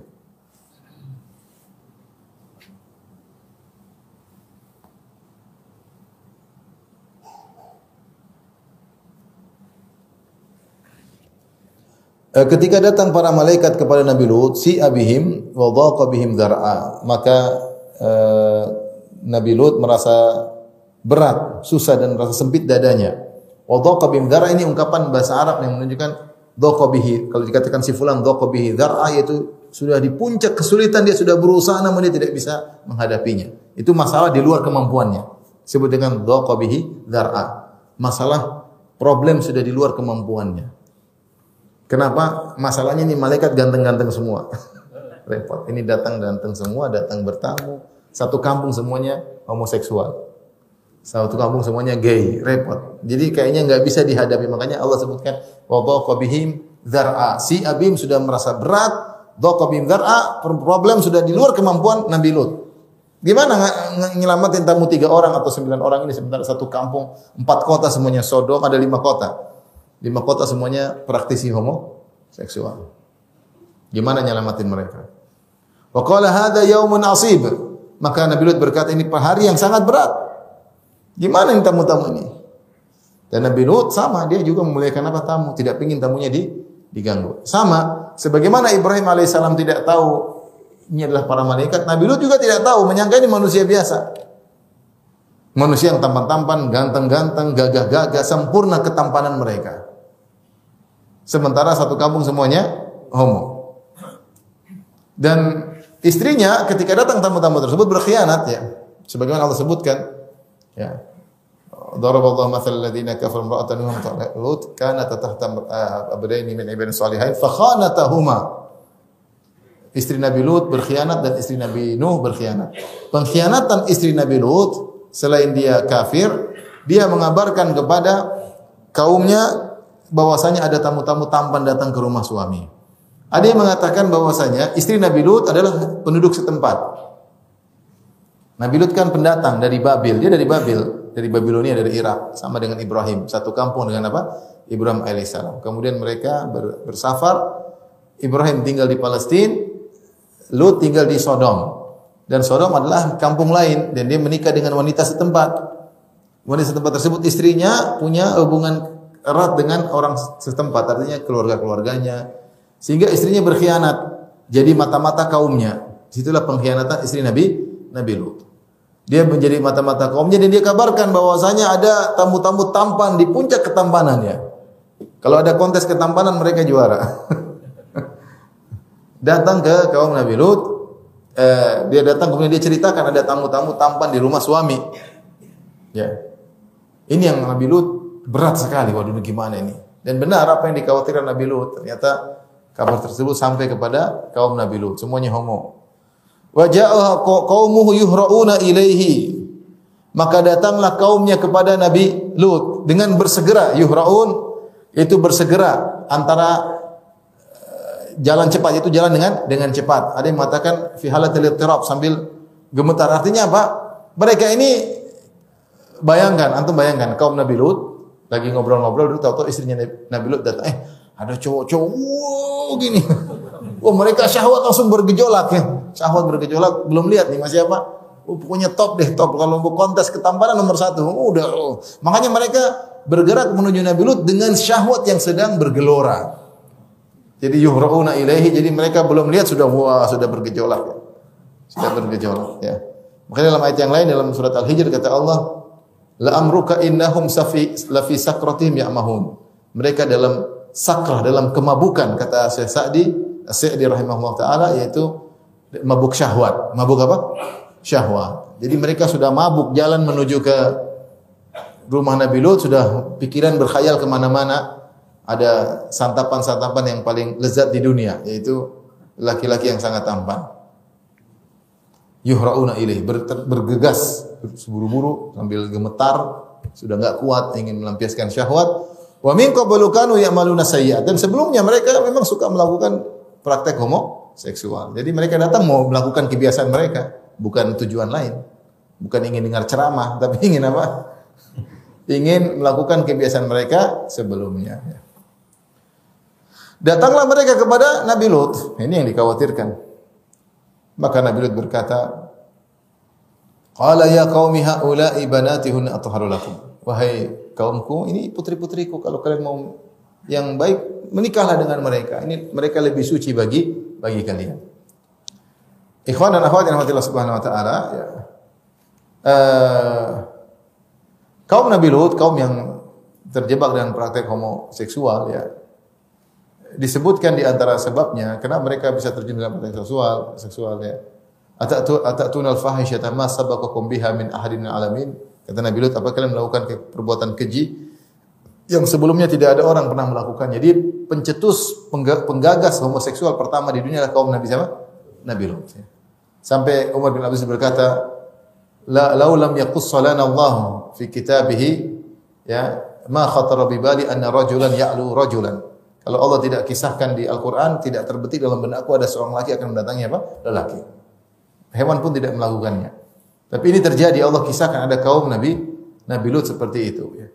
Eh, ketika datang para malaikat kepada Nabi Lut, si abihim wa bihim dar'a, maka uh, Nabi Lut merasa berat, susah dan merasa sempit dadanya. Wa bihim dar'a ini ungkapan bahasa Arab yang menunjukkan bihi kalau dikatakan si fulan bihi dzar'a yaitu sudah di puncak kesulitan dia sudah berusaha namun dia tidak bisa menghadapinya. Itu masalah di luar kemampuannya. Sebut dengan bihi dzar'a. Masalah problem sudah di luar kemampuannya. Kenapa? Masalahnya ini malaikat ganteng-ganteng semua. Repot. Ini datang ganteng semua, datang bertamu. Satu kampung semuanya homoseksual. Satu kampung semuanya gay, repot. Jadi kayaknya nggak bisa dihadapi. Makanya Allah sebutkan wa bihim dzar'a. Si Abim sudah merasa berat, dhaqa dzar'a, problem sudah di luar kemampuan Nabi Lut. Gimana nyelamatin tamu tiga orang atau sembilan orang ini sebentar satu kampung, empat kota semuanya Sodom, ada lima kota. Lima kota semuanya praktisi homo seksual. Gimana nyelamatin mereka? Wa qala hadza yaumun. Maka Nabi Lut berkata ini hari yang sangat berat. Gimana yang tamu-tamu ini? Dan Nabi Lut sama, dia juga memuliakan apa tamu, tidak ingin tamunya di, diganggu. Sama, sebagaimana Ibrahim alaihissalam tidak tahu ini adalah para malaikat, Nabi Lut juga tidak tahu, menyangka ini manusia biasa. Manusia yang tampan-tampan, ganteng-ganteng, gagah-gagah, sempurna ketampanan mereka. Sementara satu kampung semuanya homo. Dan istrinya ketika datang tamu-tamu tersebut berkhianat ya. Sebagaimana Allah sebutkan ya. Daraballahu mathal alladziina kafaru imra'atan Nuh Lut kanat tahta abdaini min ibadin salihin fa khanatahuma. Istri Nabi Lut berkhianat dan istri Nabi Nuh berkhianat. Pengkhianatan istri Nabi Lut selain dia kafir, dia mengabarkan kepada kaumnya bahwasanya ada tamu-tamu tampan datang ke rumah suami. Ada yang mengatakan bahwasanya istri Nabi Lut adalah penduduk setempat. Nabi Lut kan pendatang dari Babil, dia dari Babil, dari Babilonia, dari Irak, sama dengan Ibrahim, satu kampung dengan apa? Ibrahim alaihissalam. Kemudian mereka bersafar, Ibrahim tinggal di Palestina, Lut tinggal di Sodom. Dan Sodom adalah kampung lain dan dia menikah dengan wanita setempat. Wanita setempat tersebut istrinya punya hubungan erat dengan orang setempat, artinya keluarga-keluarganya. Sehingga istrinya berkhianat, jadi mata-mata kaumnya. Situlah pengkhianatan istri Nabi Nabi Lut. Dia menjadi mata-mata kaumnya dan dia kabarkan bahwasanya ada tamu-tamu tampan di puncak ketampanannya. Kalau ada kontes ketampanan mereka juara. datang ke kaum Nabi Lut, eh, dia datang kemudian dia ceritakan ada tamu-tamu tampan di rumah suami. Ya. Ini yang Nabi Lut berat sekali. Waduh gimana ini? Dan benar apa yang dikhawatirkan Nabi Lut. Ternyata kabar tersebut sampai kepada kaum Nabi Lut. Semuanya homo. Wa ja'a qaumuhu yuhra'una ilaihi. Maka datanglah kaumnya kepada Nabi Lut dengan bersegera yuhra'un itu bersegera antara eh, jalan cepat itu jalan dengan dengan cepat. Ada yang mengatakan fi halatil sambil gemetar. Artinya apa? Mereka ini bayangkan, antum bayangkan kaum Nabi Lut lagi ngobrol-ngobrol dulu tahu-tahu istrinya Nabi Lut datang, eh ada cowok-cowok gini. Wah mereka syahwat langsung bergejolak ya. Syahwat bergejolak belum lihat nih masih apa? Oh, pokoknya top deh top kalau mau kontes ketampanan nomor satu. Oh, udah. Oh. Makanya mereka bergerak menuju Nabi Lut dengan syahwat yang sedang bergelora. Jadi yuhrauna ilaihi jadi mereka belum lihat sudah wah sudah bergejolak ya. Sudah bergejolak ya. Makanya dalam ayat yang lain dalam surat Al-Hijr kata Allah, la amruka innahum safi lafi sakratihim ya'mahun. Mereka dalam sakrah dalam kemabukan kata Syekh Sa'di Sa'di rahimahullah taala yaitu mabuk syahwat. Mabuk apa? Syahwat. Jadi mereka sudah mabuk jalan menuju ke rumah Nabi Lut sudah pikiran berkhayal ke mana-mana. Ada santapan-santapan yang paling lezat di dunia yaitu laki-laki yang sangat tampan. Yuhra'una ilaih bergegas buru-buru sambil gemetar sudah enggak kuat ingin melampiaskan syahwat. Wa min qablu kanu ya'maluna sayyi'at dan sebelumnya mereka memang suka melakukan praktek homoseksual. Jadi mereka datang mau melakukan kebiasaan mereka, bukan tujuan lain. Bukan ingin dengar ceramah, tapi ingin apa? ingin melakukan kebiasaan mereka sebelumnya. Datanglah mereka kepada Nabi Lut. Ini yang dikhawatirkan. Maka Nabi Lut berkata, Qala ya qaumi haula'i banati hunna atharu lakum. Wahai kaumku, ini putri-putriku kalau kalian mau yang baik menikahlah dengan mereka. Ini mereka lebih suci bagi bagi kalian. Ikhwan dan akhwat yang Allah Subhanahu wa taala ya. Uh, kaum Nabi Lut, kaum yang terjebak dengan praktek homoseksual ya. Disebutkan di antara sebabnya kenapa mereka bisa terjun dalam praktek seksual, seksual ya. Atatu atatunal fahisyata ma sabaqakum biha min ahadin alamin. Kata Nabi Lut, apa kalian melakukan perbuatan keji yang sebelumnya tidak ada orang pernah melakukannya. Jadi pencetus penggagas homoseksual pertama di dunia adalah kaum Nabi siapa? Nabi Lut. Sampai Umar bin Abdul berkata, "La lau lam lana Allah fi kitabih ya ma khatara bi bali anna rajulan ya'lu rajulan." Kalau Allah tidak kisahkan di Al-Qur'an, tidak terbetik dalam benakku ada seorang laki akan mendatangi apa? Lelaki. Hewan pun tidak melakukannya. Tapi ini terjadi Allah kisahkan ada kaum Nabi Nabi Lut seperti itu ya.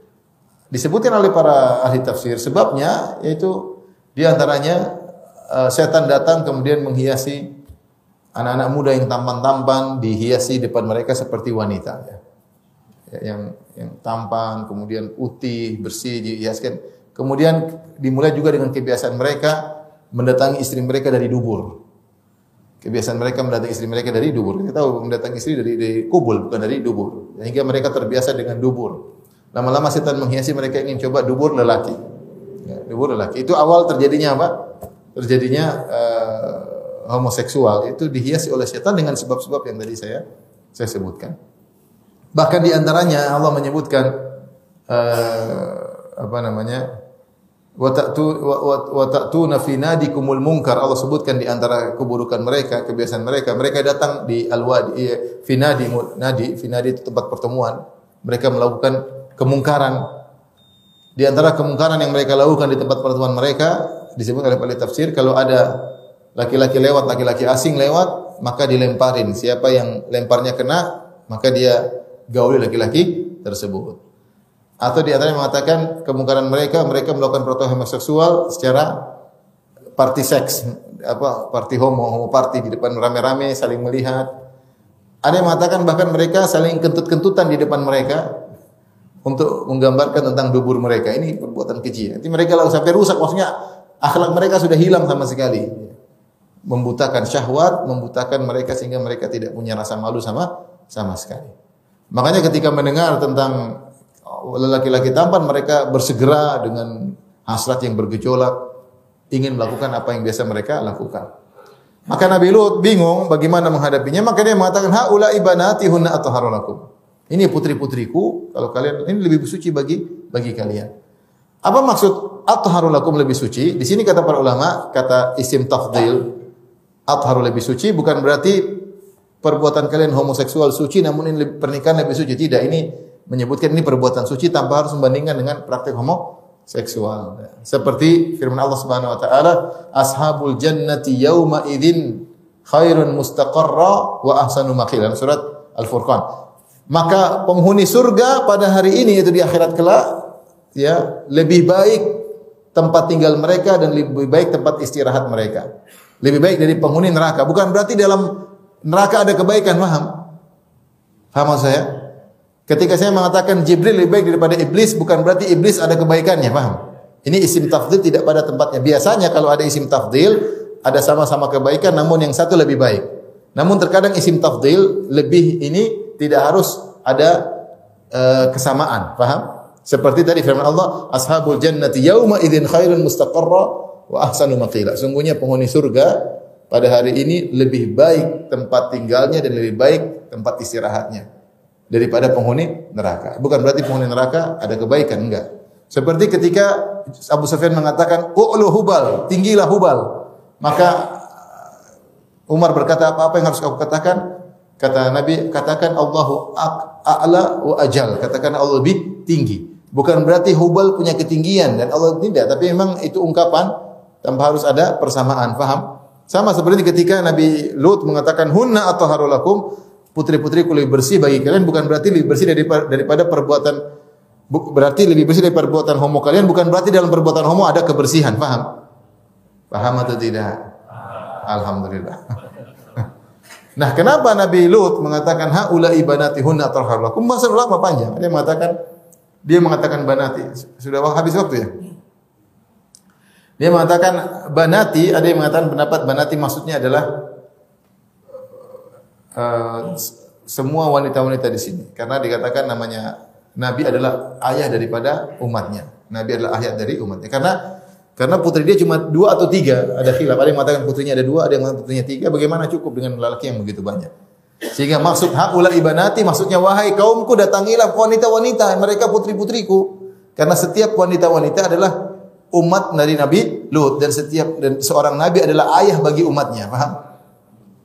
Disebutkan oleh para ahli tafsir. Sebabnya yaitu di antaranya uh, setan datang kemudian menghiasi anak-anak muda yang tampan-tampan dihiasi depan mereka seperti wanita ya. ya yang yang tampan kemudian putih bersih dihiaskan. Kemudian dimulai juga dengan kebiasaan mereka mendatangi istri mereka dari dubur. Kebiasaan mereka mendatangi istri mereka dari dubur. Kita tahu mendatangi istri dari, dari kubul bukan dari dubur. Sehingga mereka terbiasa dengan dubur Lama-lama setan menghiasi mereka ingin coba dubur lelaki. ya, dubur laki. Itu awal terjadinya apa? Terjadinya uh, homoseksual itu dihiasi oleh setan dengan sebab-sebab yang tadi saya saya sebutkan. Bahkan di antaranya Allah menyebutkan uh, apa namanya? wa ta'tuna fi nadikumul munkar Allah sebutkan di antara keburukan mereka kebiasaan mereka mereka datang di alwadi iya, fi nadi nadi itu tempat pertemuan mereka melakukan kemungkaran. Di antara kemungkaran yang mereka lakukan di tempat pertemuan mereka disebut oleh ahli tafsir kalau ada laki-laki lewat laki-laki asing lewat maka dilemparin. Siapa yang lemparnya kena maka dia gauli laki-laki tersebut. Atau di antaranya mengatakan kemungkaran mereka mereka melakukan proto homoseksual secara party seks apa party homo homo party di depan rame-rame saling melihat. Ada yang mengatakan bahkan mereka saling kentut-kentutan di depan mereka untuk menggambarkan tentang dubur mereka. Ini perbuatan keji nanti mereka lalu sampai rusak maksudnya akhlak mereka sudah hilang sama sekali. Membutakan syahwat membutakan mereka sehingga mereka tidak punya rasa malu sama sama sekali. Makanya ketika mendengar tentang lelaki-laki tampan mereka bersegera dengan hasrat yang bergejolak ingin melakukan apa yang biasa mereka lakukan. Maka Nabi Lut bingung bagaimana menghadapinya, maka dia mengatakan haula ibanati hunna atahharulakum. Ini putri-putriku, kalau kalian ini lebih suci bagi bagi kalian. Apa maksud atharulakum lebih suci? Di sini kata para ulama, kata isim tafdil, atharu lebih suci bukan berarti perbuatan kalian homoseksual suci namun ini pernikahan lebih suci. Tidak, ini menyebutkan ini perbuatan suci tanpa harus membandingkan dengan praktik homoseksual. Seperti firman Allah Subhanahu wa taala, ashabul jannati yauma idzin khairun mustaqarra wa ahsanu maqilan surat Al-Furqan. Maka penghuni surga pada hari ini yaitu di akhirat kelak ya lebih baik tempat tinggal mereka dan lebih baik tempat istirahat mereka. Lebih baik dari penghuni neraka. Bukan berarti dalam neraka ada kebaikan, paham? Paham saya? Ketika saya mengatakan Jibril lebih baik daripada iblis, bukan berarti iblis ada kebaikannya, paham? Ini isim tafdil tidak pada tempatnya. Biasanya kalau ada isim tafdil, ada sama-sama kebaikan, namun yang satu lebih baik. Namun terkadang isim tafdil lebih ini tidak harus ada uh, kesamaan, paham? Seperti tadi firman Allah, ashabul jannati yauma idzin khairun mustaqarra wa ahsanu maqila. Sungguhnya penghuni surga pada hari ini lebih baik tempat tinggalnya dan lebih baik tempat istirahatnya daripada penghuni neraka. Bukan berarti penghuni neraka ada kebaikan, enggak. Seperti ketika Abu Sufyan mengatakan, "U'lu hubal, tinggilah hubal." Maka Umar berkata, "Apa-apa yang harus kau katakan?" Kata Nabi, "Katakan Allahu a'la wa ajal." Katakan Allah lebih tinggi. Bukan berarti hubal punya ketinggian dan Allah tidak, tapi memang itu ungkapan tanpa harus ada persamaan, paham? Sama seperti ketika Nabi Lut mengatakan hunna atau harulakum putri-putriku lebih bersih bagi kalian bukan berarti lebih bersih daripada, daripada perbuatan berarti lebih bersih dari perbuatan homo kalian bukan berarti dalam perbuatan homo ada kebersihan, paham? Paham atau tidak? Alhamdulillah. Nah, kenapa Nabi Lut mengatakan haula ibanati hunna tarharlakum? Bahasa ulama panjang. Dia mengatakan dia mengatakan banati. Sudah habis waktu ya? Dia mengatakan banati, ada yang mengatakan pendapat banati maksudnya adalah uh, semua wanita-wanita di sini karena dikatakan namanya Nabi adalah ayah daripada umatnya. Nabi adalah ayah dari umatnya. Karena karena putri dia cuma dua atau tiga. Ada khilaf. Ada yang mengatakan putrinya ada dua, ada yang mengatakan putrinya tiga. Bagaimana cukup dengan lelaki yang begitu banyak? Sehingga maksud haula ibanati maksudnya wahai kaumku datangilah wanita-wanita mereka putri-putriku. Karena setiap wanita-wanita adalah umat dari Nabi Lut dan setiap dan seorang nabi adalah ayah bagi umatnya. Paham?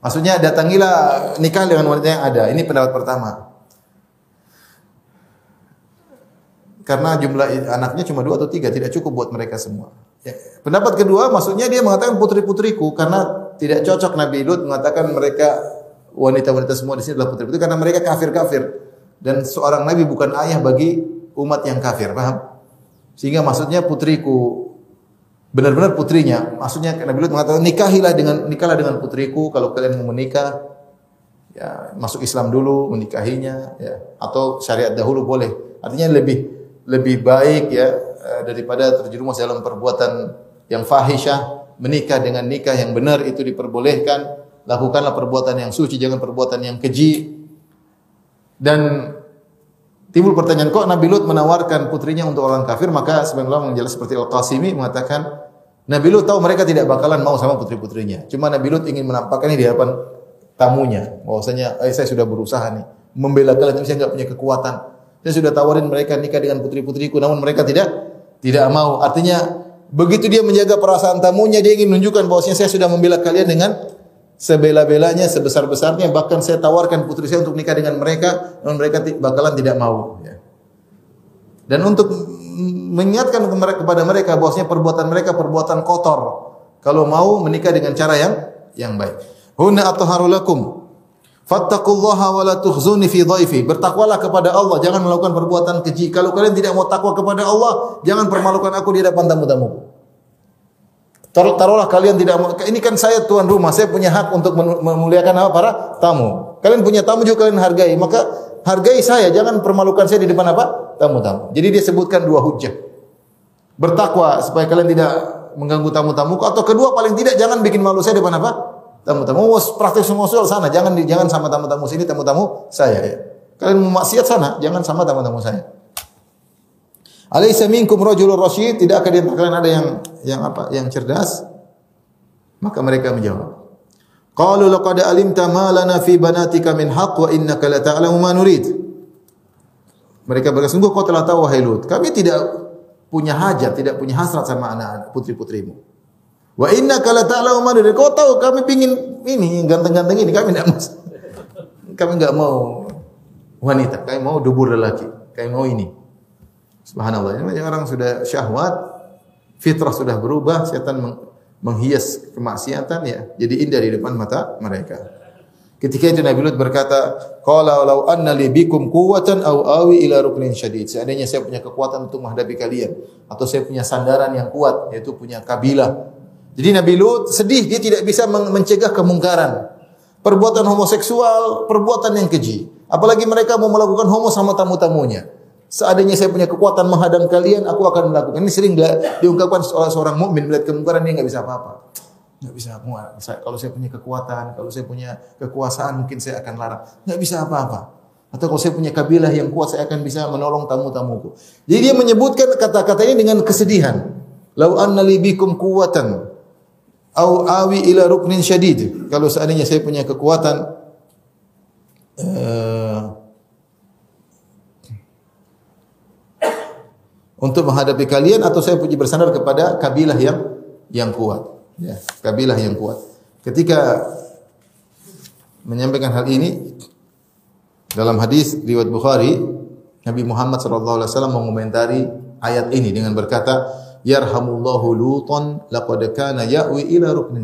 Maksudnya datangilah nikah dengan wanita yang ada. Ini pendapat pertama. Karena jumlah anaknya cuma dua atau tiga, tidak cukup buat mereka semua. Ya. Pendapat kedua, maksudnya dia mengatakan putri-putriku karena tidak cocok Nabi Lut mengatakan mereka wanita-wanita semua di sini adalah putri-putri karena mereka kafir-kafir dan seorang nabi bukan ayah bagi umat yang kafir, paham? Sehingga maksudnya putriku benar-benar putrinya. Maksudnya Nabi Lut mengatakan nikahilah dengan nikahlah dengan putriku kalau kalian mau menikah. Ya, masuk Islam dulu menikahinya ya atau syariat dahulu boleh. Artinya lebih lebih baik ya daripada terjerumus dalam perbuatan yang fahisyah, menikah dengan nikah yang benar itu diperbolehkan. Lakukanlah perbuatan yang suci, jangan perbuatan yang keji. Dan Timbul pertanyaan kok Nabi Lut menawarkan putrinya untuk orang kafir maka ulama menjelaskan seperti Al-Qasimi mengatakan Nabi Lut tahu mereka tidak bakalan mau sama putri-putrinya. Cuma Nabi Lut ingin menampakkan di hadapan tamunya bahwasanya eh, saya sudah berusaha nih membela kalian tapi saya enggak punya kekuatan. Saya sudah tawarin mereka nikah dengan putri-putriku namun mereka tidak tidak mau. Artinya begitu dia menjaga perasaan tamunya dia ingin menunjukkan bahwasanya saya sudah membela kalian dengan sebela-belanya, sebesar-besarnya, bahkan saya tawarkan putri saya untuk nikah dengan mereka, namun mereka bakalan tidak mau. Ya. Dan untuk mengingatkan kepada mereka bahwasanya perbuatan mereka perbuatan kotor. Kalau mau menikah dengan cara yang yang baik. Hunna atharu lakum. Fattaqullaha wa la tukhzuni fi dhaifi. Bertakwalah kepada Allah, jangan melakukan perbuatan keji. Kalau kalian tidak mau takwa kepada Allah, jangan permalukan aku di hadapan tamu-tamuku. Taruh taruhlah kalian tidak ini kan saya tuan rumah, saya punya hak untuk memuliakan apa para tamu. Kalian punya tamu juga kalian hargai, maka hargai saya, jangan permalukan saya di depan apa? tamu-tamu. Jadi dia sebutkan dua hujah. Bertakwa supaya kalian tidak mengganggu tamu-tamu atau kedua paling tidak jangan bikin malu saya di depan apa? Tamu-tamu. Praktek semua soal sana, jangan jangan sama tamu-tamu sini, tamu-tamu saya ya. Kalian mau maksiat sana, jangan sama tamu-tamu saya. Alaysa minkum rajulun rasyid? Tidakkah di kalian ada yang yang apa? Yang cerdas? Maka mereka menjawab. Qalu laqad alimta ma lana fi banatika min haqq wa innaka la ta'lamu ma nurid. Mereka berkata, sungguh kau telah tahu wahai Lut, kami tidak punya hajat, tidak punya hasrat sama anak-anak putri-putrimu. Wa innaka la ta'lamu ma nurid. Kau tahu kami pingin ini ganteng-ganteng ini, kami tidak mau. Kami enggak mau wanita, kami mau dubur lelaki, kami mau ini. Subhanallah. Ini orang sudah syahwat, fitrah sudah berubah, setan menghias kemaksiatan ya. Jadi indah di depan mata mereka. Ketika itu Nabi Lut berkata, "Qala law anna li bikum quwwatan aw awi ila ruknin syadid." Seandainya saya punya kekuatan untuk menghadapi kalian atau saya punya sandaran yang kuat yaitu punya kabilah. Jadi Nabi Lut sedih dia tidak bisa mencegah kemungkaran. Perbuatan homoseksual, perbuatan yang keji. Apalagi mereka mau melakukan homo sama tamu-tamunya. Seandainya saya punya kekuatan menghadang kalian, aku akan melakukan. Ini sering diungkapkan oleh seorang mukmin melihat kemungkaran dia nggak bisa apa-apa. Nggak bisa apa Kalau saya punya kekuatan, kalau saya punya kekuasaan, mungkin saya akan larang. Nggak bisa apa-apa. Atau kalau saya punya kabilah yang kuat, saya akan bisa menolong tamu-tamuku. Jadi dia menyebutkan kata-kata ini dengan kesedihan. Lau anna li bikum kuwatan au awi ila ruknin syadid. Kalau seandainya saya punya kekuatan uh, untuk menghadapi kalian atau saya puji bersandar kepada kabilah yang yang kuat. Ya, kabilah yang kuat. Ketika menyampaikan hal ini dalam hadis riwayat Bukhari, Nabi Muhammad wasallam mengomentari ayat ini dengan berkata, "Yarhamullahu laqad kana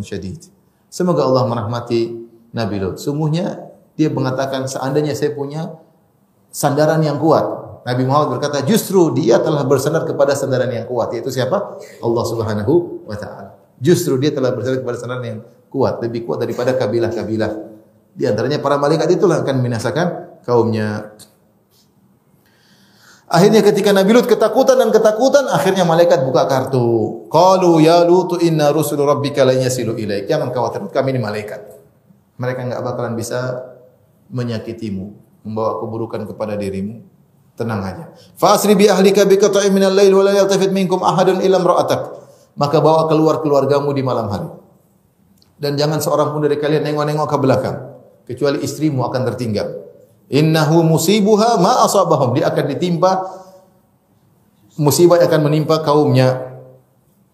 syadid." Semoga Allah merahmati Nabi Lut. Sungguhnya dia mengatakan seandainya saya punya sandaran yang kuat, Nabi Muhammad berkata, justru dia telah bersandar kepada sandaran yang kuat. Yaitu siapa? Allah subhanahu wa ta'ala. Justru dia telah bersandar kepada sandaran yang kuat. Lebih kuat daripada kabilah-kabilah. Di antaranya para malaikat itulah akan membinasakan kaumnya. Akhirnya ketika Nabi Lut ketakutan dan ketakutan, akhirnya malaikat buka kartu. Qalu ya Lutu inna rusul rabbika la yasilu ilaik. Jangan khawatir, kami ini malaikat. Mereka enggak bakalan bisa menyakitimu, membawa keburukan kepada dirimu. Tenang aja. Fasri bi ahlika bi qata'in min al-lail wa la yaltafit minkum ahadun illa imra'atak. Maka bawa keluar keluargamu di malam hari. Dan jangan seorang pun dari kalian nengok-nengok ke belakang kecuali istrimu akan tertinggal. Innahu musibuha ma asabahum. Dia akan ditimpa musibah yang akan menimpa kaumnya.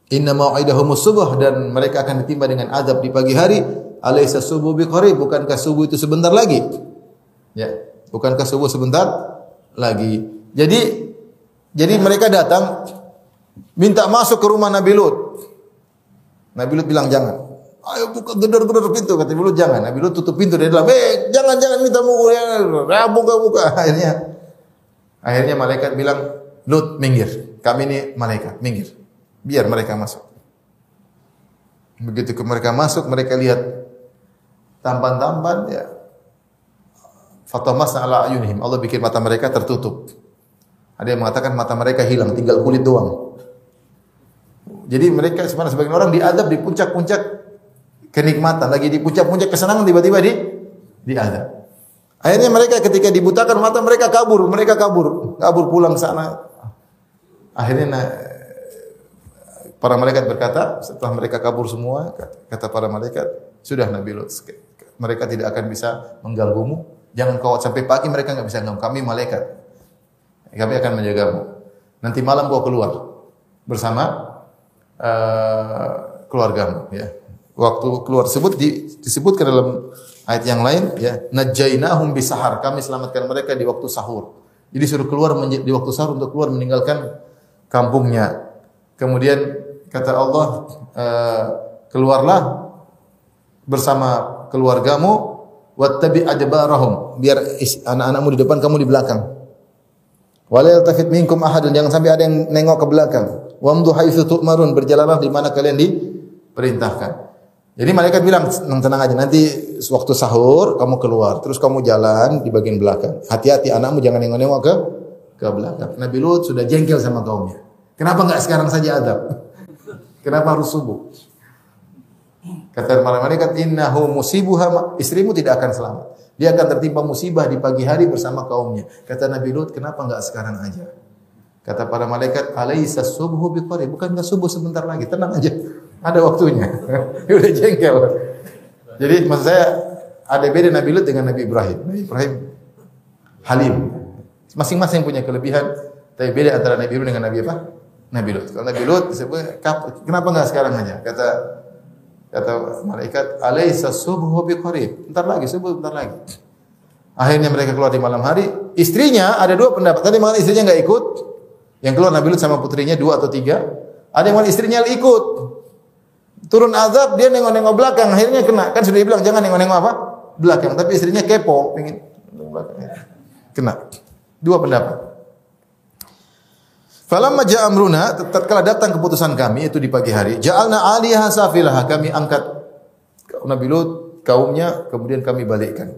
Inna mau'idahum subuh dan mereka akan ditimpa dengan azab di pagi hari. Alaysa subuh biqarib? Bukankah subuh itu sebentar lagi? Ya, bukankah subuh sebentar lagi. Jadi jadi mereka datang minta masuk ke rumah Nabi Lut. Nabi Lut bilang jangan. Ayo buka gedor-gedor pintu kata Nabi Lut jangan. Nabi Lut tutup pintu dia bilang, "Eh, jangan jangan minta mau ya, ya buka buka." Akhirnya akhirnya malaikat bilang, "Lut, minggir. Kami ini malaikat, minggir. Biar mereka masuk." Begitu ke mereka masuk, mereka lihat tampan-tampan ya Fatamasna ala ayunihim. Allah bikin mata mereka tertutup. Ada yang mengatakan mata mereka hilang, tinggal kulit doang. Jadi mereka sebenarnya sebagian orang diadab di puncak-puncak kenikmatan, lagi di puncak-puncak kesenangan tiba-tiba di diadab. Akhirnya mereka ketika dibutakan mata mereka kabur, mereka kabur, kabur pulang sana. Akhirnya para malaikat berkata, setelah mereka kabur semua, kata para malaikat, sudah Nabi Lut, mereka tidak akan bisa mengganggumu. Jangan kau sampai pagi mereka nggak bisa ganggu. Kami malaikat, kami akan menjagamu. Nanti malam kau keluar bersama uh, keluargamu. Ya. Waktu keluar tersebut disebutkan dalam Ayat yang lain ya, najainahum bisahar. Kami selamatkan mereka di waktu sahur. Jadi suruh keluar di waktu sahur untuk keluar meninggalkan kampungnya. Kemudian kata Allah, e, keluarlah bersama keluargamu wattabi adbarahum. Biar anak-anakmu di depan, kamu di belakang. Wala yaltafit minkum ahadun. Jangan sampai ada yang nengok ke belakang. Wamdu haitsu tu'marun. Berjalanlah di mana kalian diperintahkan. Jadi malaikat bilang, tenang, aja, nanti waktu sahur kamu keluar, terus kamu jalan di bagian belakang. Hati-hati anakmu jangan nengok-nengok ke ke belakang. Nabi Lut sudah jengkel sama kaumnya. Kenapa enggak sekarang saja adab? Kenapa harus subuh? Kata malaikat, innahu musibuha, istrimu tidak akan selamat. Dia akan tertimpa musibah di pagi hari bersama kaumnya. Kata Nabi Lut, kenapa enggak sekarang aja? Kata para malaikat, alaisa subuhu biqarib. Bukankah subuh sebentar lagi? Tenang aja. Ada waktunya. Udah jengkel. Jadi maksud saya ada beda Nabi Lut dengan Nabi Ibrahim. Nabi Ibrahim halim. Masing-masing punya kelebihan. Tapi beda antara Nabi Ibrahim dengan Nabi apa? Nabi Lut. Kalau Nabi Lut disebut kenapa enggak sekarang aja? Kata kata malaikat, "Alaisa subhu biqarib." Bentar lagi, subuh bentar lagi. Akhirnya mereka keluar di malam hari. Istrinya ada dua pendapat. Tadi malam istrinya enggak ikut. Yang keluar Nabi Lut sama putrinya dua atau tiga. Ada yang istrinya ikut. Turun azab, dia nengok-nengok belakang, akhirnya kena. Kan sudah dibilang jangan nengok-nengok apa? Belakang. Tapi istrinya kepo, pengen Kena. Dua pendapat. Falamma ja'a amruna, tatkala datang keputusan kami itu di pagi hari, ja'alna 'aliyaha safilaha, kami angkat Nabi Lut kaumnya, kemudian kami balikkan.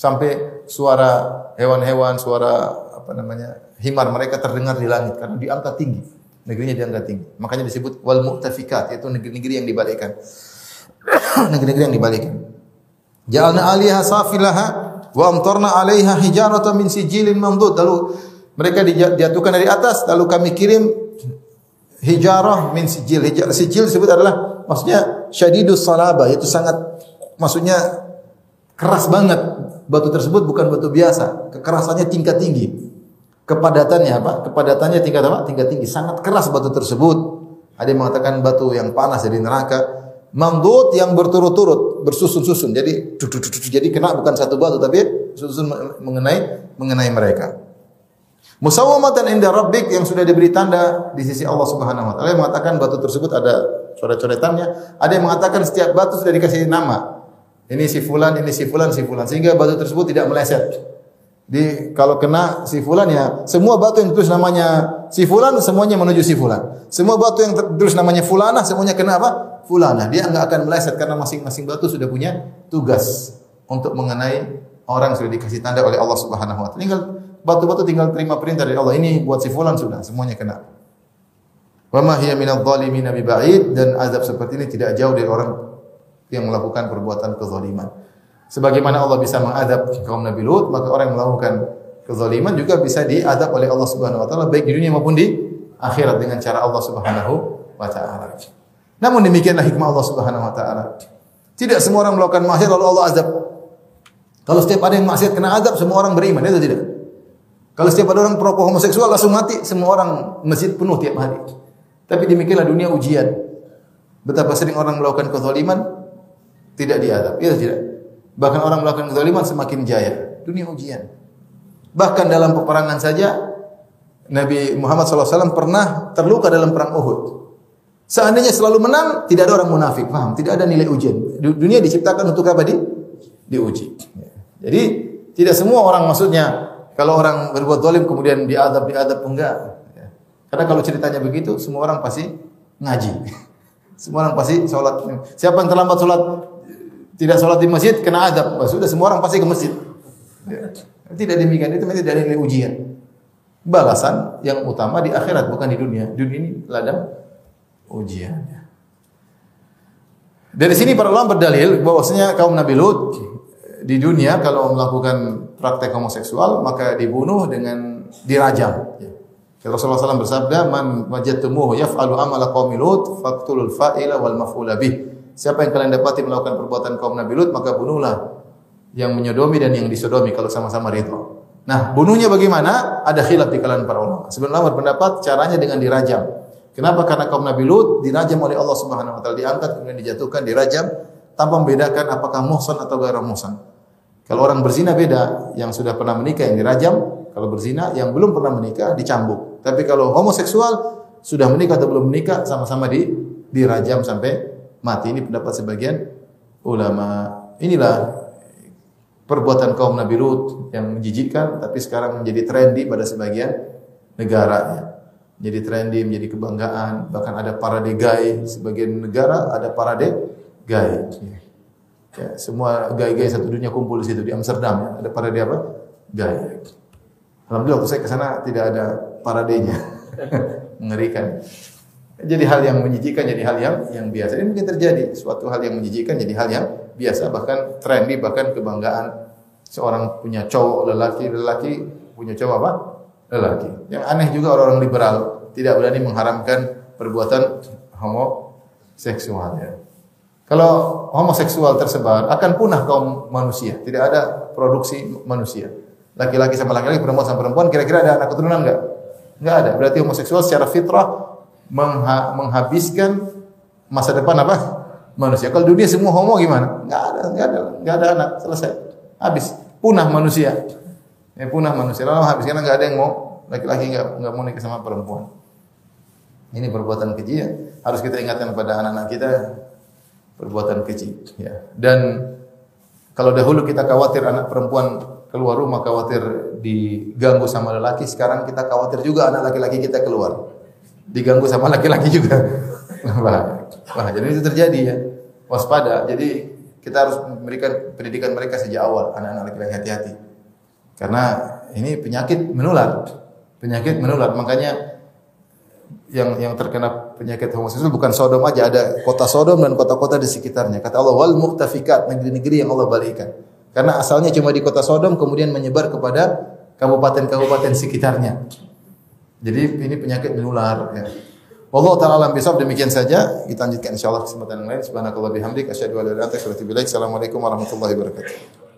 Sampai suara hewan-hewan, suara apa namanya? himar mereka terdengar di langit karena diangkat tinggi negerinya diangkat tinggi. Makanya disebut wal mu'tafikat, yaitu negeri-negeri yang dibalikkan. negeri-negeri yang dibalikkan. Ja'alna 'aliha safilaha wa amtarna 'alaiha hijaratan min sijilin mamdud. Lalu mereka dijatuhkan dari atas, lalu kami kirim hijarah min sijil. Hijarah sijil disebut adalah maksudnya syadidus salaba, yaitu sangat maksudnya keras banget. Batu tersebut bukan batu biasa, kekerasannya tingkat tinggi. Kepadatannya apa? Kepadatannya tingkat apa? Tingkat tinggi. Sangat keras batu tersebut. Ada yang mengatakan batu yang panas dari neraka. Mamdud yang berturut-turut, bersusun-susun. Jadi jadi kena bukan satu batu tapi susun mengenai mengenai mereka. Musawwamatan inda rabbik yang sudah diberi tanda di sisi Allah Subhanahu wa taala. Mengatakan batu tersebut ada coret-coretannya, ada yang mengatakan setiap batu sudah dikasih nama. Ini si fulan, ini si fulan, si fulan sehingga batu tersebut tidak meleset. Di kalau kena si fulan ya semua batu yang tertulis namanya si fulan semuanya menuju si fulan. Semua batu yang tertulis namanya fulana semuanya kena apa? Fulana. Dia enggak akan meleset karena masing-masing batu sudah punya tugas untuk mengenai orang sudah dikasih tanda oleh Allah Subhanahu wa taala. Tinggal batu-batu tinggal terima perintah dari Allah. Ini buat si fulan sudah semuanya kena. Wa ma hiya minadh dhalimin ba'id dan azab seperti ini tidak jauh dari orang yang melakukan perbuatan kezaliman. Sebagaimana Allah bisa mengadab kaum Nabi Lut, maka orang yang melakukan kezaliman juga bisa diadab oleh Allah Subhanahu wa taala baik di dunia maupun di akhirat dengan cara Allah Subhanahu wa taala. Namun demikianlah hikmah Allah Subhanahu wa taala. Tidak semua orang melakukan maksiat lalu Allah azab. Kalau setiap ada yang maksiat kena azab, semua orang beriman, itu tidak. Kalau setiap ada orang perokok homoseksual langsung mati, semua orang masjid penuh tiap hari. Tapi demikianlah dunia ujian. Betapa sering orang melakukan kezaliman tidak diadab. Iya tidak? Bahkan orang melakukan kezaliman semakin jaya. Dunia ujian. Bahkan dalam peperangan saja Nabi Muhammad SAW pernah terluka dalam perang Uhud. Seandainya selalu menang, tidak ada orang munafik. Paham? Tidak ada nilai ujian. Dunia diciptakan untuk apa? Di, diuji. Jadi tidak semua orang maksudnya kalau orang berbuat zalim kemudian diadab diadab enggak. Karena kalau ceritanya begitu, semua orang pasti ngaji. Semua orang pasti sholat. Siapa yang terlambat sholat tidak sholat di masjid kena adab. Bah, sudah semua orang pasti ke masjid. Ya. Tidak demikian itu ada nilai ujian. Balasan yang utama di akhirat bukan di dunia. Dunia ini ladang ujian. Dari sini para ulama berdalil bahwasanya kaum Nabi Lut di dunia kalau melakukan praktek homoseksual maka dibunuh dengan dirajam. Ya. Rasulullah SAW bersabda, "Man wajadtumuhu yaf'alu amala qaumi Lut faqtulul fa'ila wal maf'ula bih." Siapa yang kalian dapati melakukan perbuatan kaum Nabi Lut, maka bunuhlah yang menyodomi dan yang disodomi kalau sama-sama ridho. Nah, bunuhnya bagaimana? Ada khilaf di kalangan para ulama. Sebenarnya berpendapat caranya dengan dirajam. Kenapa? Karena kaum Nabi Lut dirajam oleh Allah Subhanahu wa taala, diangkat kemudian dijatuhkan, dirajam tanpa membedakan apakah muhsan atau gairah muhsan. Kalau orang berzina beda, yang sudah pernah menikah yang dirajam, kalau berzina yang belum pernah menikah dicambuk. Tapi kalau homoseksual sudah menikah atau belum menikah sama-sama di dirajam sampai mati. Ini pendapat sebagian ulama. Inilah perbuatan kaum Nabi Lut yang menjijikkan tapi sekarang menjadi trendy pada sebagian negara jadi trendy, menjadi kebanggaan. Bahkan ada parade gay sebagian negara ada parade gay. Ya, semua gay-gay satu dunia kumpul di situ di Amsterdam ya. Ada parade apa? Gay. Alhamdulillah saya ke sana tidak ada paradenya. Mengerikan. Jadi hal yang menjijikan jadi hal yang yang biasa. Ini mungkin terjadi suatu hal yang menjijikan jadi hal yang biasa bahkan trendy bahkan kebanggaan seorang punya cowok lelaki lelaki punya cowok apa? lelaki. Yang aneh juga orang-orang liberal tidak berani mengharamkan perbuatan homoseksual ya. Kalau homoseksual tersebar akan punah kaum manusia, tidak ada produksi manusia. Laki-laki sama laki-laki, perempuan sama perempuan, kira-kira ada anak keturunan enggak? Enggak ada. Berarti homoseksual secara fitrah mengha menghabiskan masa depan apa? Manusia. Kalau dunia semua homo gimana? Enggak ada, enggak ada, enggak ada anak, selesai. Habis, punah manusia. Ya, punah manusia. Lalu habis karena enggak ada yang mau laki-laki enggak enggak mau nikah sama perempuan. Ini perbuatan keji ya. Harus kita ingatkan kepada anak-anak kita perbuatan keji ya. Dan kalau dahulu kita khawatir anak perempuan keluar rumah khawatir diganggu sama lelaki, sekarang kita khawatir juga anak laki-laki kita keluar diganggu sama laki-laki juga. Wah, jadi itu terjadi ya. Waspada. Jadi kita harus memberikan pendidikan mereka sejak awal anak-anak laki-laki hati-hati. Karena ini penyakit menular penyakit menular. Makanya yang yang terkena penyakit homoseksual bukan Sodom aja, ada kota Sodom dan kota-kota di sekitarnya. Kata Allah wal muhtafikat, negeri-negeri yang Allah balikan. Karena asalnya cuma di kota Sodom kemudian menyebar kepada kabupaten-kabupaten sekitarnya. Jadi ini penyakit menular ya. Wallahu taala alam bisawab demikian saja. Kita lanjutkan insyaallah kesempatan yang lain. Subhanakallah bihamdik asyhadu an la ilaha illa anta astaghfiruka wa atubu ilaik. Assalamualaikum warahmatullahi wabarakatuh.